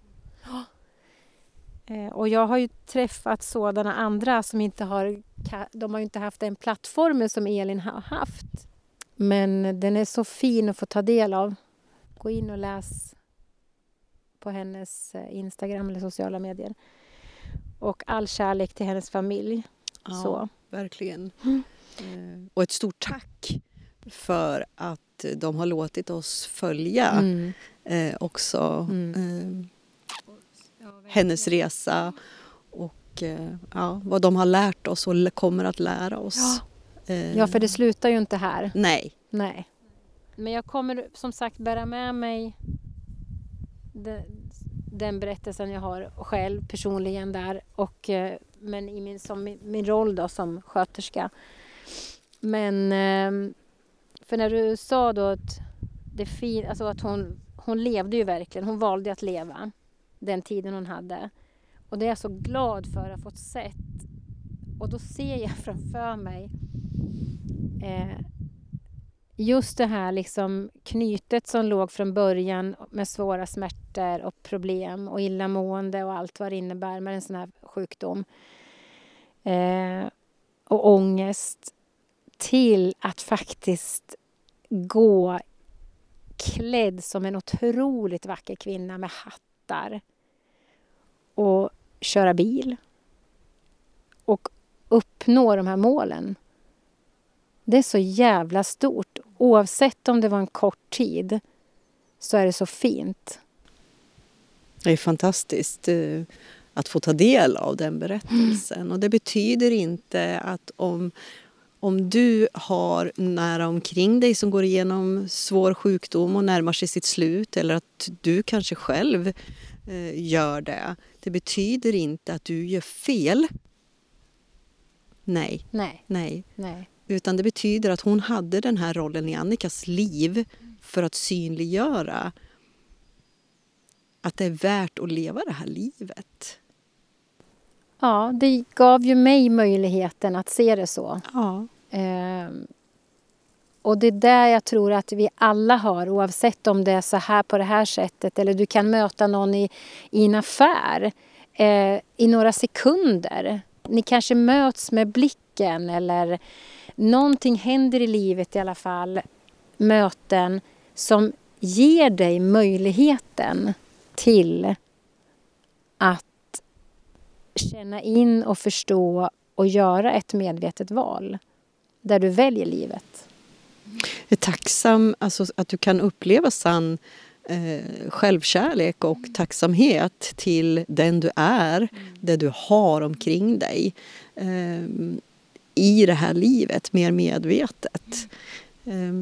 S2: Eh, och jag har ju träffat sådana andra som inte har, de har inte haft den plattformen som Elin har haft. Men den är så fin att få ta del av. Gå in och läs på hennes eh, Instagram eller sociala medier. Och all kärlek till hennes familj.
S1: Ja,
S2: så.
S1: verkligen. Mm. Eh, och ett stort tack för att de har låtit oss följa mm. eh, också mm. eh, hennes resa och eh, ja, vad de har lärt oss och kommer att lära oss.
S2: Ja. Ja, för det slutar ju inte här.
S1: Nej.
S2: Nej. Men jag kommer som sagt bära med mig den, den berättelsen jag har själv personligen där och eh, men i min, som min roll då som sköterska. Men ehm, för när du sa då att det fin, alltså att hon, hon levde ju verkligen, hon valde att leva den tiden hon hade. Och det är jag så glad för att ha fått sett. Och då ser jag framför mig eh, just det här liksom knytet som låg från början med svåra smärtor och problem och illamående och allt vad det innebär med en sån här sjukdom. Eh, och ångest till att faktiskt gå klädd som en otroligt vacker kvinna med hattar och köra bil och uppnå de här målen. Det är så jävla stort. Oavsett om det var en kort tid så är det så fint.
S1: Det är fantastiskt eh, att få ta del av den berättelsen. Mm. Och det betyder inte att om, om du har nära omkring dig som går igenom svår sjukdom och närmar sig sitt slut eller att du kanske själv eh, gör det. Det betyder inte att du gör fel. Nej.
S2: Nej.
S1: Nej.
S2: Nej.
S1: Utan det betyder att hon hade den här rollen i Annikas liv för att synliggöra att det är värt att leva det här livet.
S2: Ja, det gav ju mig möjligheten att se det så.
S1: Ja.
S2: Ehm, och det är där jag tror att vi alla har, oavsett om det är så här på det här sättet eller du kan möta någon i, i en affär eh, i några sekunder. Ni kanske möts med blicken eller någonting händer i livet i alla fall, möten som ger dig möjligheten till att känna in och förstå och göra ett medvetet val där du väljer livet.
S1: Jag är tacksam alltså, att du kan uppleva sann eh, självkärlek och tacksamhet till den du är, mm. det du har omkring dig eh, i det här livet mer medvetet. Eh.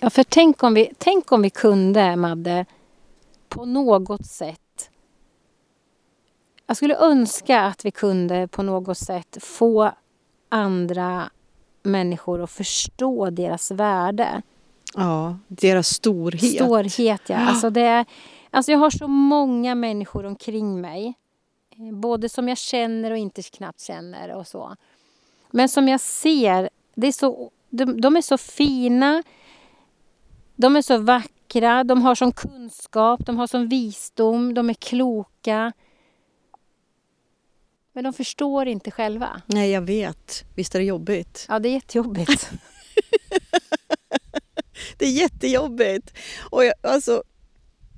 S2: Ja, för tänk om, vi, tänk om vi kunde, Madde, på något sätt jag skulle önska att vi kunde på något sätt få andra människor att förstå deras värde.
S1: Ja, deras storhet.
S2: Storhet, ja. Alltså, det alltså jag har så många människor omkring mig. Både som jag känner och inte knappt känner och så. Men som jag ser, det är så, de, de är så fina. De är så vackra, de har sån kunskap, de har sån visdom, de är kloka. Men de förstår inte själva.
S1: Nej, jag vet. Visst är det jobbigt?
S2: Ja, det är jättejobbigt.
S1: det är jättejobbigt. Och jag, alltså,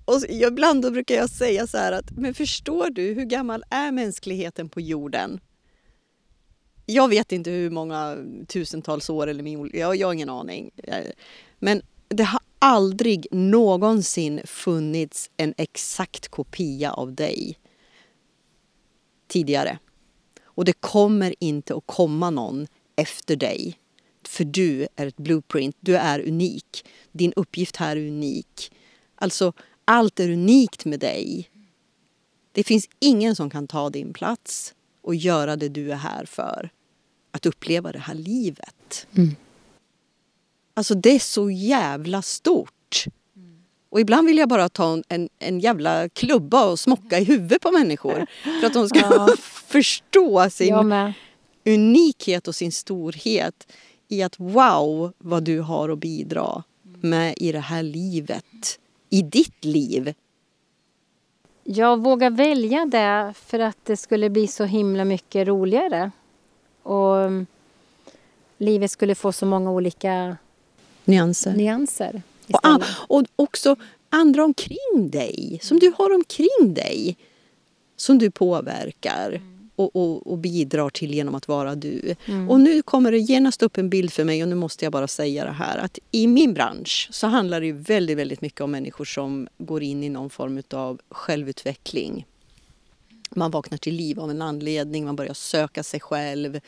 S1: och ibland då brukar jag säga så här att, men förstår du hur gammal är mänskligheten på jorden? Jag vet inte hur många tusentals år eller miljoner, jag, jag har ingen aning. Eh, men det har aldrig någonsin funnits en exakt kopia av dig tidigare. Och det kommer inte att komma någon efter dig. För du är ett blueprint, du är unik. Din uppgift här är unik. Alltså, allt är unikt med dig. Det finns ingen som kan ta din plats och göra det du är här för. Att uppleva det här livet. Mm. Alltså det är så jävla stort. Och ibland vill jag bara ta en, en jävla klubba och smocka i huvudet på människor. För att de ska ja. förstå sin unikhet och sin storhet i att wow vad du har att bidra med i det här livet. I ditt liv.
S2: Jag vågar välja det för att det skulle bli så himla mycket roligare. Och livet skulle få så många olika
S1: nyanser.
S2: nyanser.
S1: Och, och också andra omkring dig, som du har omkring dig. som du påverkar. Och, och, och, bidrar till genom att vara du. Mm. Och nu kommer det genast upp en bild för mig och nu måste jag bara säga det här att i min bransch så handlar det väldigt, väldigt mycket om människor som går in i någon form av självutveckling man vaknar till liv av en anledning, man börjar söka sig själv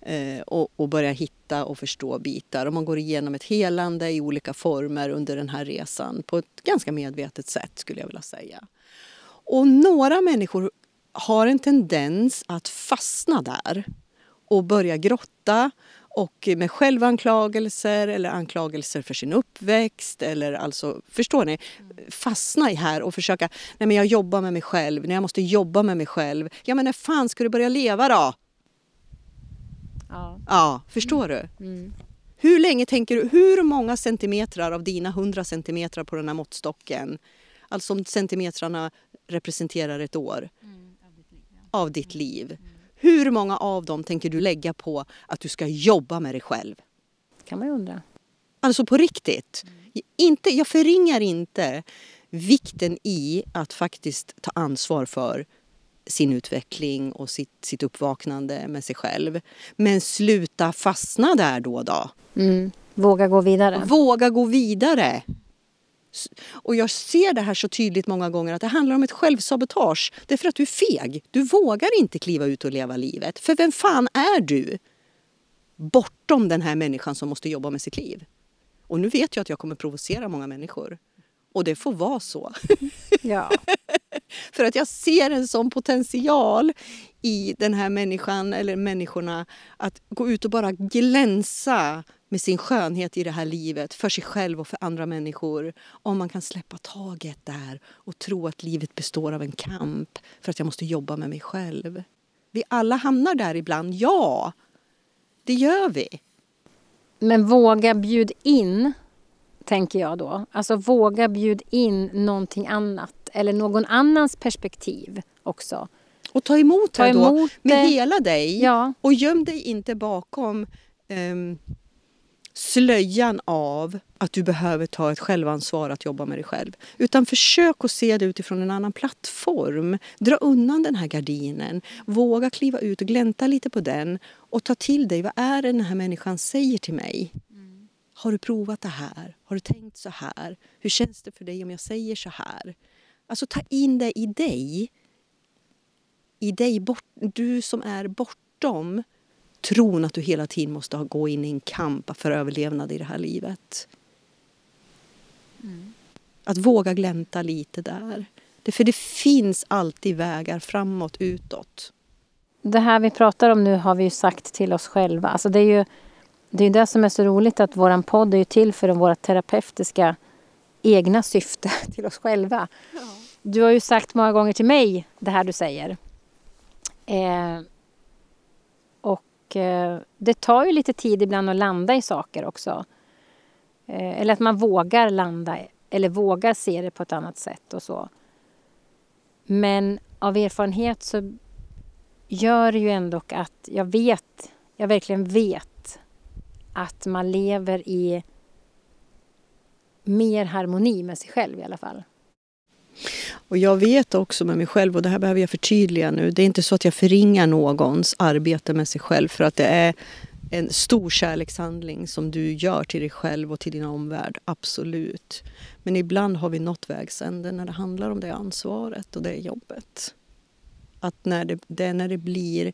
S1: eh, och, och börjar hitta och förstå bitar. Och man går igenom ett helande i olika former under den här resan på ett ganska medvetet sätt skulle jag vilja säga. Och några människor har en tendens att fastna där och börja grotta och med självanklagelser eller anklagelser för sin uppväxt eller alltså, förstår ni? Fastna i här och försöka, nej men jag jobbar med mig själv, nej jag måste jobba med mig själv. Ja men när fan ska du börja leva då? Ja. Ja, förstår mm. du? Mm. Hur länge tänker du, hur många centimeter av dina 100 centimeter på den här måttstocken, alltså om centimetrarna representerar ett år, av ditt liv. Hur många av dem tänker du lägga på att du ska jobba med dig själv?
S2: kan man ju undra.
S1: Alltså på riktigt. Inte, jag förringar inte vikten i att faktiskt ta ansvar för sin utveckling och sitt, sitt uppvaknande med sig själv. Men sluta fastna där då och då.
S2: Mm. Våga gå vidare.
S1: Våga gå vidare. Och jag ser det här så tydligt många gånger att det handlar om ett självsabotage. Det är för att du är feg. Du vågar inte kliva ut och leva livet. För vem fan är du? Bortom den här människan som måste jobba med sitt liv. Och nu vet jag att jag kommer provocera många människor. Och det får vara så.
S2: Ja.
S1: för att jag ser en sån potential i den här människan eller människorna att gå ut och bara glänsa med sin skönhet i det här livet för sig själv och för andra människor. Om man kan släppa taget där och tro att livet består av en kamp för att jag måste jobba med mig själv. Vi alla hamnar där ibland, ja. Det gör vi.
S2: Men våga bjud in, tänker jag då. Alltså våga bjud in någonting annat eller någon annans perspektiv också.
S1: Och ta emot ta det då med hela dig. Ja. Och göm dig inte bakom um, slöjan av att du behöver ta ett självansvar att jobba med dig själv. Utan försök att se det utifrån en annan plattform. Dra undan den här gardinen. Våga kliva ut och glänta lite på den. Och ta till dig, vad är det den här människan säger till mig? Mm. Har du provat det här? Har du tänkt så här? Hur känns det för dig om jag säger så här? Alltså ta in det i dig. I dig, bort, du som är bortom tron att du hela tiden måste gå in i en kamp för överlevnad i det här livet. Mm. Att våga glänta lite där. Det, för det finns alltid vägar framåt, utåt.
S2: Det här vi pratar om nu har vi ju sagt till oss själva. Alltså det är ju det, är det som är så roligt att vår podd är till för våra terapeutiska egna syfte till oss själva. Ja. Du har ju sagt många gånger till mig det här du säger. Eh, och eh, det tar ju lite tid ibland att landa i saker också. Eh, eller att man vågar landa eller vågar se det på ett annat sätt och så. Men av erfarenhet så gör det ju ändå att jag vet, jag verkligen vet att man lever i mer harmoni med sig själv i alla fall.
S1: Och jag vet också med mig själv, och det här behöver jag förtydliga nu, det är inte så att jag förringar någons arbete med sig själv för att det är en stor kärlekshandling som du gör till dig själv och till din omvärld, absolut. Men ibland har vi nått vägs ände när det handlar om det ansvaret och det jobbet. Att när det, det är när det blir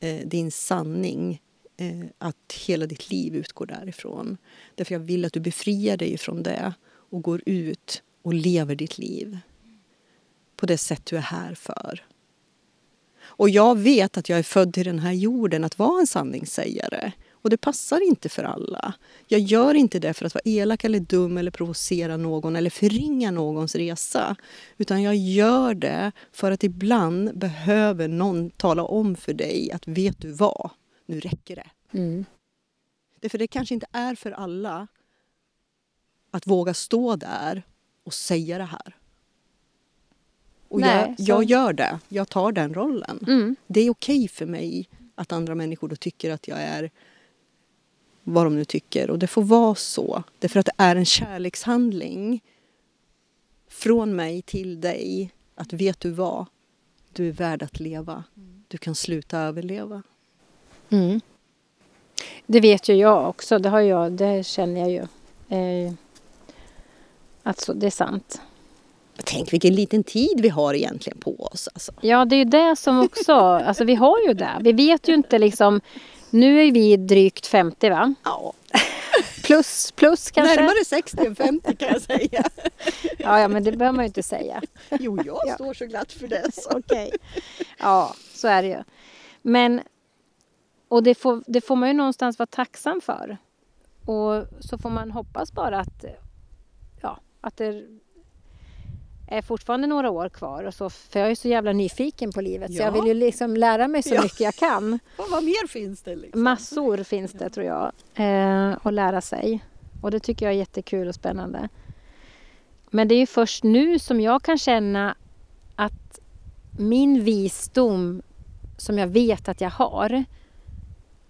S1: eh, din sanning eh, att hela ditt liv utgår därifrån. Därför jag vill att du befriar dig från det och går ut och lever ditt liv på det sätt du är här för. Och jag vet att jag är född till den här jorden att vara en sanningssägare. Och det passar inte för alla. Jag gör inte det för att vara elak eller dum eller provocera någon eller förringa någons resa. Utan jag gör det för att ibland behöver någon tala om för dig att vet du vad, nu räcker det. Mm. Därför det kanske inte är för alla att våga stå där och säga det här. Och Nej, jag, jag, gör det. Jag tar den rollen. Mm. Det är okej okay för mig att andra människor då tycker att jag är vad de nu tycker. Och det får vara så. Därför att det är en kärlekshandling från mig till dig. Att vet du vad? Du är värd att leva. Du kan sluta överleva.
S2: Mm. Det vet ju jag också. Det, har jag, det känner jag ju. Eh, att så, det är sant.
S1: Tänk vilken liten tid vi har egentligen på oss. Alltså.
S2: Ja, det är ju det som också... Alltså vi har ju det. Vi vet ju inte liksom... Nu är vi drygt 50 va?
S1: Ja.
S2: Plus, plus kanske?
S1: Närmare 60 än 50 kan jag säga.
S2: ja, ja, men det behöver man ju inte säga.
S1: Jo, jag ja. står så glatt för det.
S2: Okej. Okay. Ja, så är det ju. Men... Och det får, det får man ju någonstans vara tacksam för. Och så får man hoppas bara att... Ja, att det är fortfarande några år kvar. Och så, för jag är så jävla nyfiken på livet ja. så jag vill ju liksom lära mig så ja. mycket jag kan.
S1: Och vad mer finns det? Liksom?
S2: Massor finns det tror jag. Eh, att lära sig. Och det tycker jag är jättekul och spännande. Men det är ju först nu som jag kan känna att min visdom som jag vet att jag har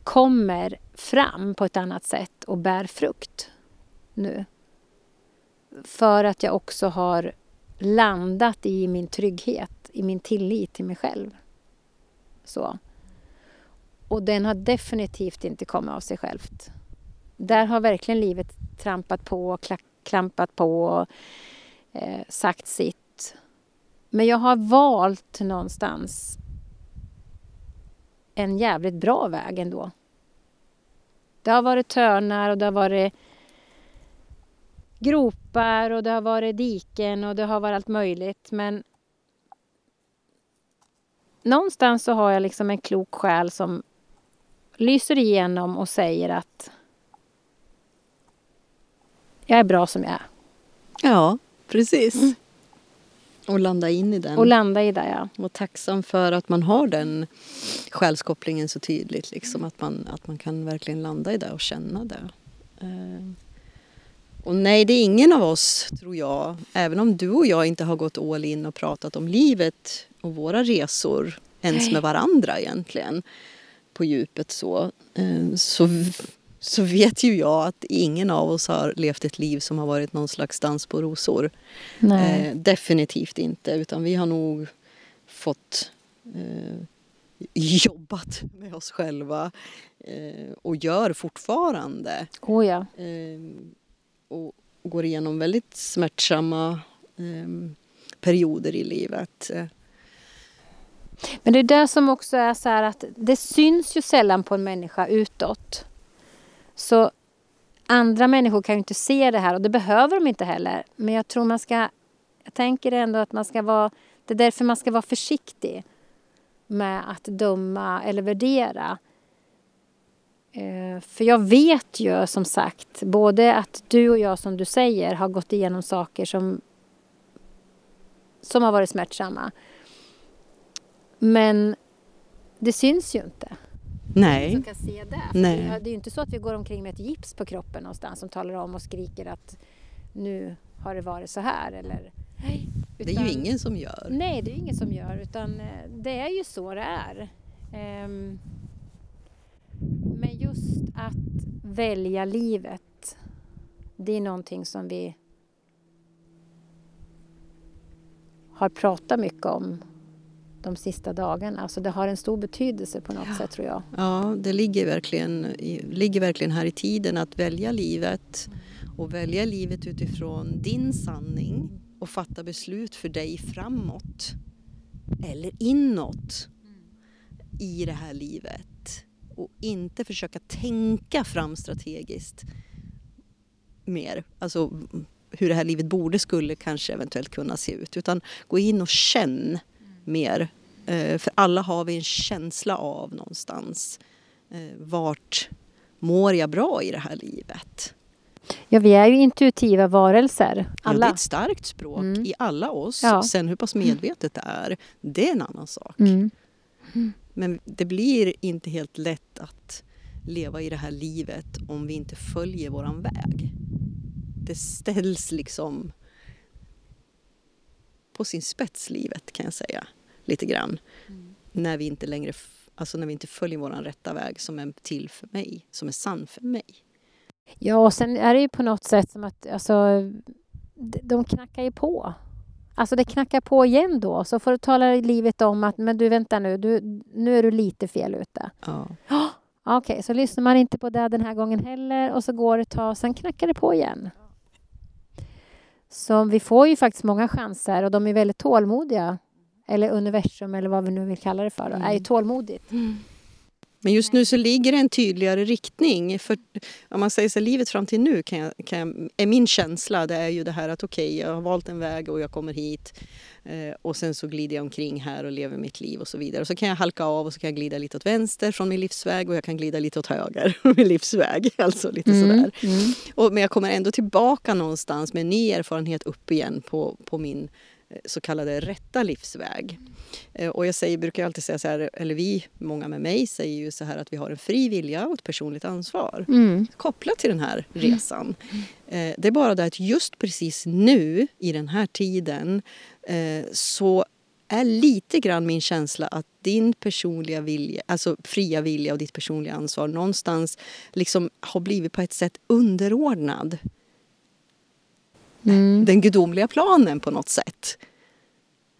S2: kommer fram på ett annat sätt och bär frukt nu. För att jag också har landat i min trygghet, i min tillit till mig själv. Så. Och den har definitivt inte kommit av sig självt. Där har verkligen livet trampat på, klampat på och eh, sagt sitt. Men jag har valt någonstans en jävligt bra väg ändå. Det har varit törnar och det har varit gropar och det har varit diken och det har varit allt möjligt. Men någonstans så har jag liksom en klok själ som lyser igenom och säger att jag är bra som jag är.
S1: Ja, precis. Mm. Och landa in i den.
S2: Och landa i det, ja.
S1: Och tacksam för att man har den själskopplingen så tydligt. Liksom, att, man, att man kan verkligen landa i det och känna det. Och nej, det är ingen av oss, tror jag, även om du och jag inte har gått all in och pratat om livet och våra resor ens med varandra egentligen på djupet så, eh, så, så vet ju jag att ingen av oss har levt ett liv som har varit någon slags dans på rosor. Eh, definitivt inte, utan vi har nog fått eh, jobbat med oss själva eh, och gör fortfarande.
S2: Oh ja.
S1: Och går igenom väldigt smärtsamma eh, perioder i livet.
S2: Men det är det som också är så här att det syns ju sällan på en människa utåt. Så andra människor kan ju inte se det här och det behöver de inte heller. Men jag tror man ska, jag tänker ändå att man ska vara, det är därför man ska vara försiktig med att döma eller värdera. Eh, för jag vet ju som sagt både att du och jag som du säger har gått igenom saker som, som har varit smärtsamma. Men det syns ju inte.
S1: Nej.
S2: Som kan se det. Nej. Det är ju inte så att vi går omkring med ett gips på kroppen någonstans som talar om och skriker att nu har det varit så här eller
S1: Nej. Utan, det är ju ingen som gör.
S2: Nej, det är ingen som gör utan eh, det är ju så det är. Um, men just att välja livet, det är någonting som vi har pratat mycket om de sista dagarna. Alltså det har en stor betydelse på något ja. sätt tror jag.
S1: Ja, det ligger verkligen, ligger verkligen här i tiden att välja livet och välja livet utifrån din sanning och fatta beslut för dig framåt eller inåt i det här livet och inte försöka tänka fram strategiskt mer. Alltså hur det här livet borde, skulle kanske eventuellt kunna se ut. Utan gå in och känn mer. Eh, för alla har vi en känsla av någonstans. Eh, vart mår jag bra i det här livet?
S2: Ja, vi är ju intuitiva varelser. Alla.
S1: Ja, det är ett starkt språk mm. i alla oss. Ja. Sen hur pass medvetet det är, det är en annan sak. Mm. Men det blir inte helt lätt att leva i det här livet om vi inte följer våran väg. Det ställs liksom på sin spets, livet kan jag säga, lite grann. Mm. När vi inte längre, alltså när vi inte följer våran rätta väg som är till för mig, som är sann för mig.
S2: Ja, och sen är det ju på något sätt som att alltså, de knackar ju på. Alltså det knackar på igen då, så får du tala livet om att men du vänta nu, du, nu är du lite fel ute.
S1: Ja.
S2: Oh, Okej, okay, så lyssnar man inte på det den här gången heller och så går det ett tag, sen knackar det på igen. Så vi får ju faktiskt många chanser och de är väldigt tålmodiga. Eller universum eller vad vi nu vill kalla det för, mm. är ju mm. tålmodigt. Mm.
S1: Men just nu så ligger det en tydligare riktning. För om man säger så livet fram till nu kan jag, kan jag, är min känsla det är ju det här att okej, okay, jag har valt en väg och jag kommer hit eh, och sen så glider jag omkring här och lever mitt liv och så vidare. Och så kan jag halka av och så kan jag glida lite åt vänster från min livsväg och jag kan glida lite åt höger från min livsväg. Alltså lite mm, sådär. Mm. Och, men jag kommer ändå tillbaka någonstans med en ny erfarenhet upp igen på, på min så kallade rätta livsväg. Eh, och jag säger, brukar alltid säga så här, eller vi, många med mig, säger ju så här att vi har en fri vilja och ett personligt ansvar mm. kopplat till den här resan. Mm. Det är bara det att just precis nu, i den här tiden, eh, så är lite grann min känsla att din personliga vilja, alltså fria vilja och ditt personliga ansvar någonstans liksom har blivit på ett sätt underordnad mm. den gudomliga planen på något sätt.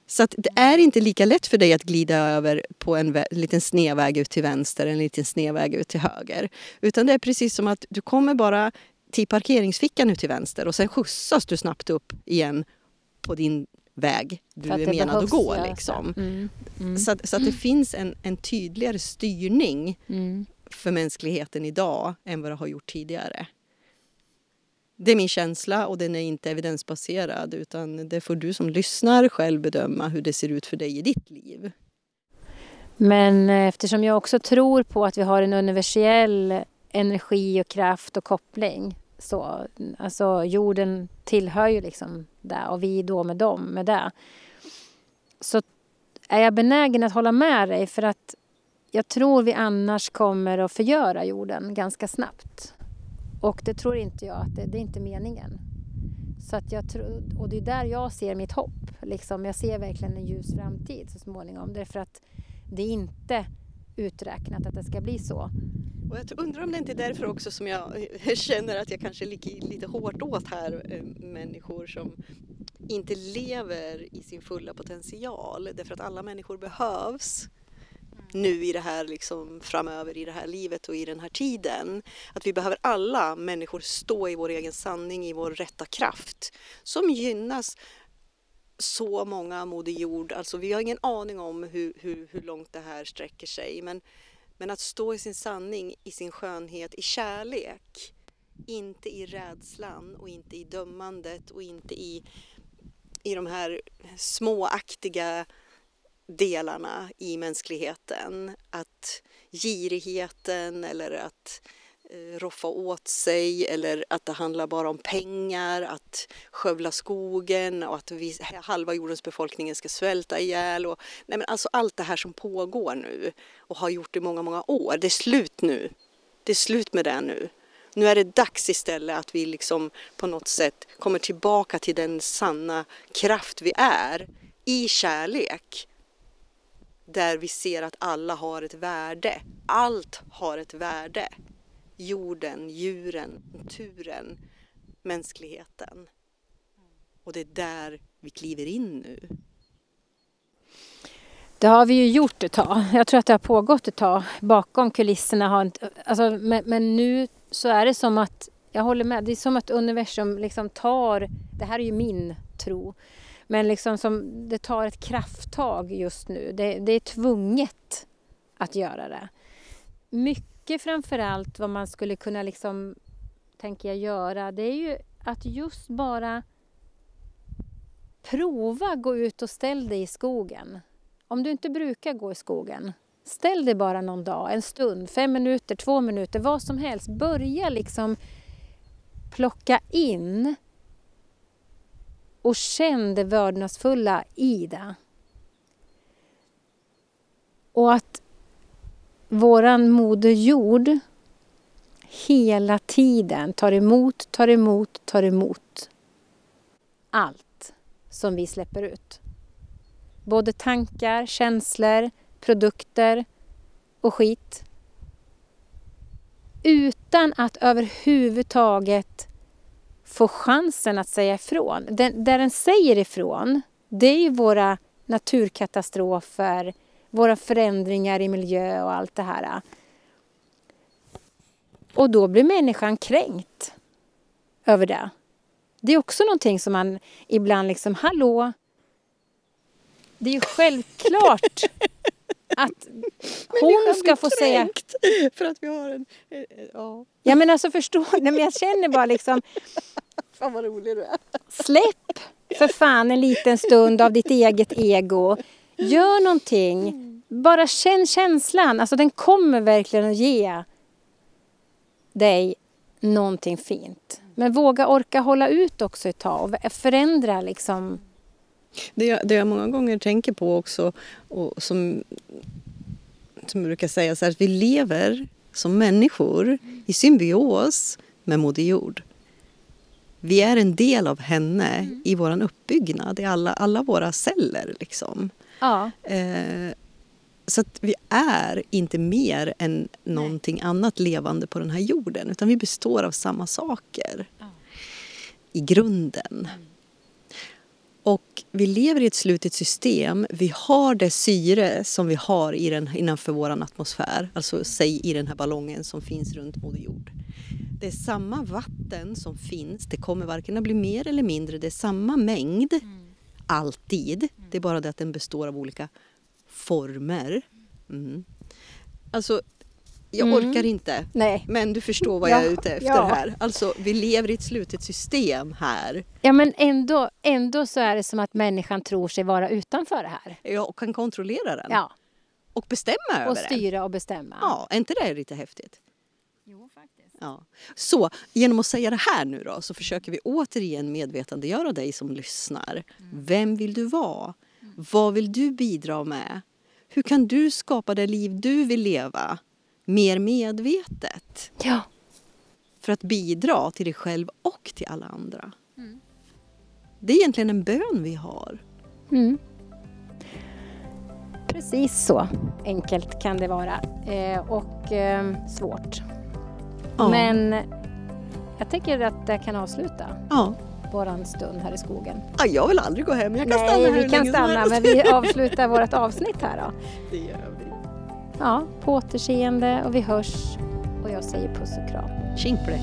S1: Så det är inte lika lätt för dig att glida över på en liten snedväg ut till vänster, en liten snedväg ut till höger. Utan det är precis som att du kommer bara till parkeringsfickan ut till vänster och sen skjutsas du snabbt upp igen på din väg du är menad att gå. Liksom. Mm. Mm. Så, att, så att det finns en, en tydligare styrning mm. för mänskligheten idag än vad det har gjort tidigare. Det är min känsla och den är inte evidensbaserad utan det får du som lyssnar själv bedöma hur det ser ut för dig i ditt liv.
S2: Men eh, eftersom jag också tror på att vi har en universell energi och kraft och koppling så, alltså jorden tillhör ju liksom det och vi då med dem med det. Så är jag benägen att hålla med dig för att jag tror vi annars kommer att förgöra jorden ganska snabbt. Och det tror inte jag att det, det är inte meningen. Så att jag tro, och det är där jag ser mitt hopp. Liksom. Jag ser verkligen en ljus framtid så småningom. Därför att det är inte uträknat att det ska bli så.
S1: Och jag undrar om det inte är därför också som jag känner att jag kanske ligger lite hårt åt här eh, människor som inte lever i sin fulla potential. Därför att alla människor behövs nu i det här liksom framöver i det här livet och i den här tiden. Att vi behöver alla människor stå i vår egen sanning, i vår rätta kraft som gynnas så många Moder Jord. Alltså vi har ingen aning om hur, hur, hur långt det här sträcker sig men, men att stå i sin sanning, i sin skönhet, i kärlek inte i rädslan och inte i dömandet och inte i, i de här småaktiga delarna i mänskligheten. Att girigheten eller att eh, roffa åt sig eller att det handlar bara om pengar, att skövla skogen och att vi, halva jordens befolkning ska svälta ihjäl. Och, nej men alltså allt det här som pågår nu och har gjort i många, många år. Det är slut nu. Det är slut med det nu. Nu är det dags istället att vi liksom på något sätt kommer tillbaka till den sanna kraft vi är i kärlek där vi ser att alla har ett värde. Allt har ett värde. Jorden, djuren, naturen, mänskligheten. Och det är där vi kliver in nu.
S2: Det har vi ju gjort ett tag. Jag tror att det har pågått ett tag. Bakom kulisserna har inte, alltså, men, men, nu så är det som att, jag håller med, det är som att universum liksom tar, det här är ju min tro, men liksom som, det tar ett krafttag just nu. Det, det är tvunget att göra det. Mycket framförallt vad man skulle kunna liksom, tänker jag göra, det är ju att just bara prova gå ut och ställ dig i skogen. Om du inte brukar gå i skogen, ställ dig bara någon dag, en stund, fem minuter, två minuter, vad som helst. Börja liksom plocka in och känn det vördnadsfulla i det. Och att våran moder jord hela tiden tar emot, tar emot, tar emot allt som vi släpper ut. Både tankar, känslor, produkter och skit. Utan att överhuvudtaget få chansen att säga ifrån. Den, där den säger ifrån, det är ju våra naturkatastrofer, våra förändringar i miljö och allt det här. Och då blir människan kränkt över det. Det är också någonting som man ibland liksom, hallå, det är ju självklart att hon ska få säga...
S1: för att vi har en... Eh, eh, ja.
S2: ja men alltså förstå, nej, men jag känner bara liksom...
S1: Fan vad rolig du är.
S2: Släpp för fan en liten stund av ditt eget ego. Gör någonting. Bara känn känslan. Alltså den kommer verkligen att ge dig någonting fint. Men våga orka hålla ut också ett tag och förändra liksom.
S1: Det jag, det jag många gånger tänker på också och som, som jag brukar säga så här, att vi lever som människor i symbios med Moder Jord. Vi är en del av henne mm. i vår uppbyggnad, i alla, alla våra celler. Liksom.
S2: Ja.
S1: Eh, så att vi är inte mer än någonting Nej. annat levande på den här jorden utan vi består av samma saker ja. i grunden. Mm. Och vi lever i ett slutet system. Vi har det syre som vi har i den, innanför vår atmosfär, alltså säg i den här ballongen som finns runt Moder Jord. Det är samma vatten som finns, det kommer varken att bli mer eller mindre, det är samma mängd mm. alltid. Det är bara det att den består av olika former. Mm. Alltså, jag mm. orkar inte.
S2: Nej.
S1: Men du förstår vad jag är ute efter ja. här. Alltså, vi lever i ett slutet system här.
S2: Ja, men ändå, ändå så är det som att människan tror sig vara utanför det här.
S1: Ja, och kan kontrollera den.
S2: Ja.
S1: Och bestämma och över
S2: den. Och styra och bestämma.
S1: Ja, är inte det lite häftigt?
S2: Jo, faktiskt.
S1: Ja. Så genom att säga det här nu då så försöker vi återigen medvetandegöra dig som lyssnar. Mm. Vem vill du vara? Mm. Vad vill du bidra med? Hur kan du skapa det liv du vill leva mer medvetet?
S2: Ja.
S1: För att bidra till dig själv och till alla andra. Mm. Det är egentligen en bön vi har.
S2: Mm. Precis så enkelt kan det vara. Eh, och eh, svårt. Ja. Men jag tycker att det kan avsluta.
S1: Ja
S2: våran stund här i skogen.
S1: Ah, jag vill aldrig gå hem, jag kan
S2: Nej,
S1: stanna här
S2: vi kan stanna men vi avslutar vårt avsnitt här då.
S1: Det gör vi.
S2: Ja, på återseende och vi hörs och jag säger puss och kram.
S1: Tjing på det.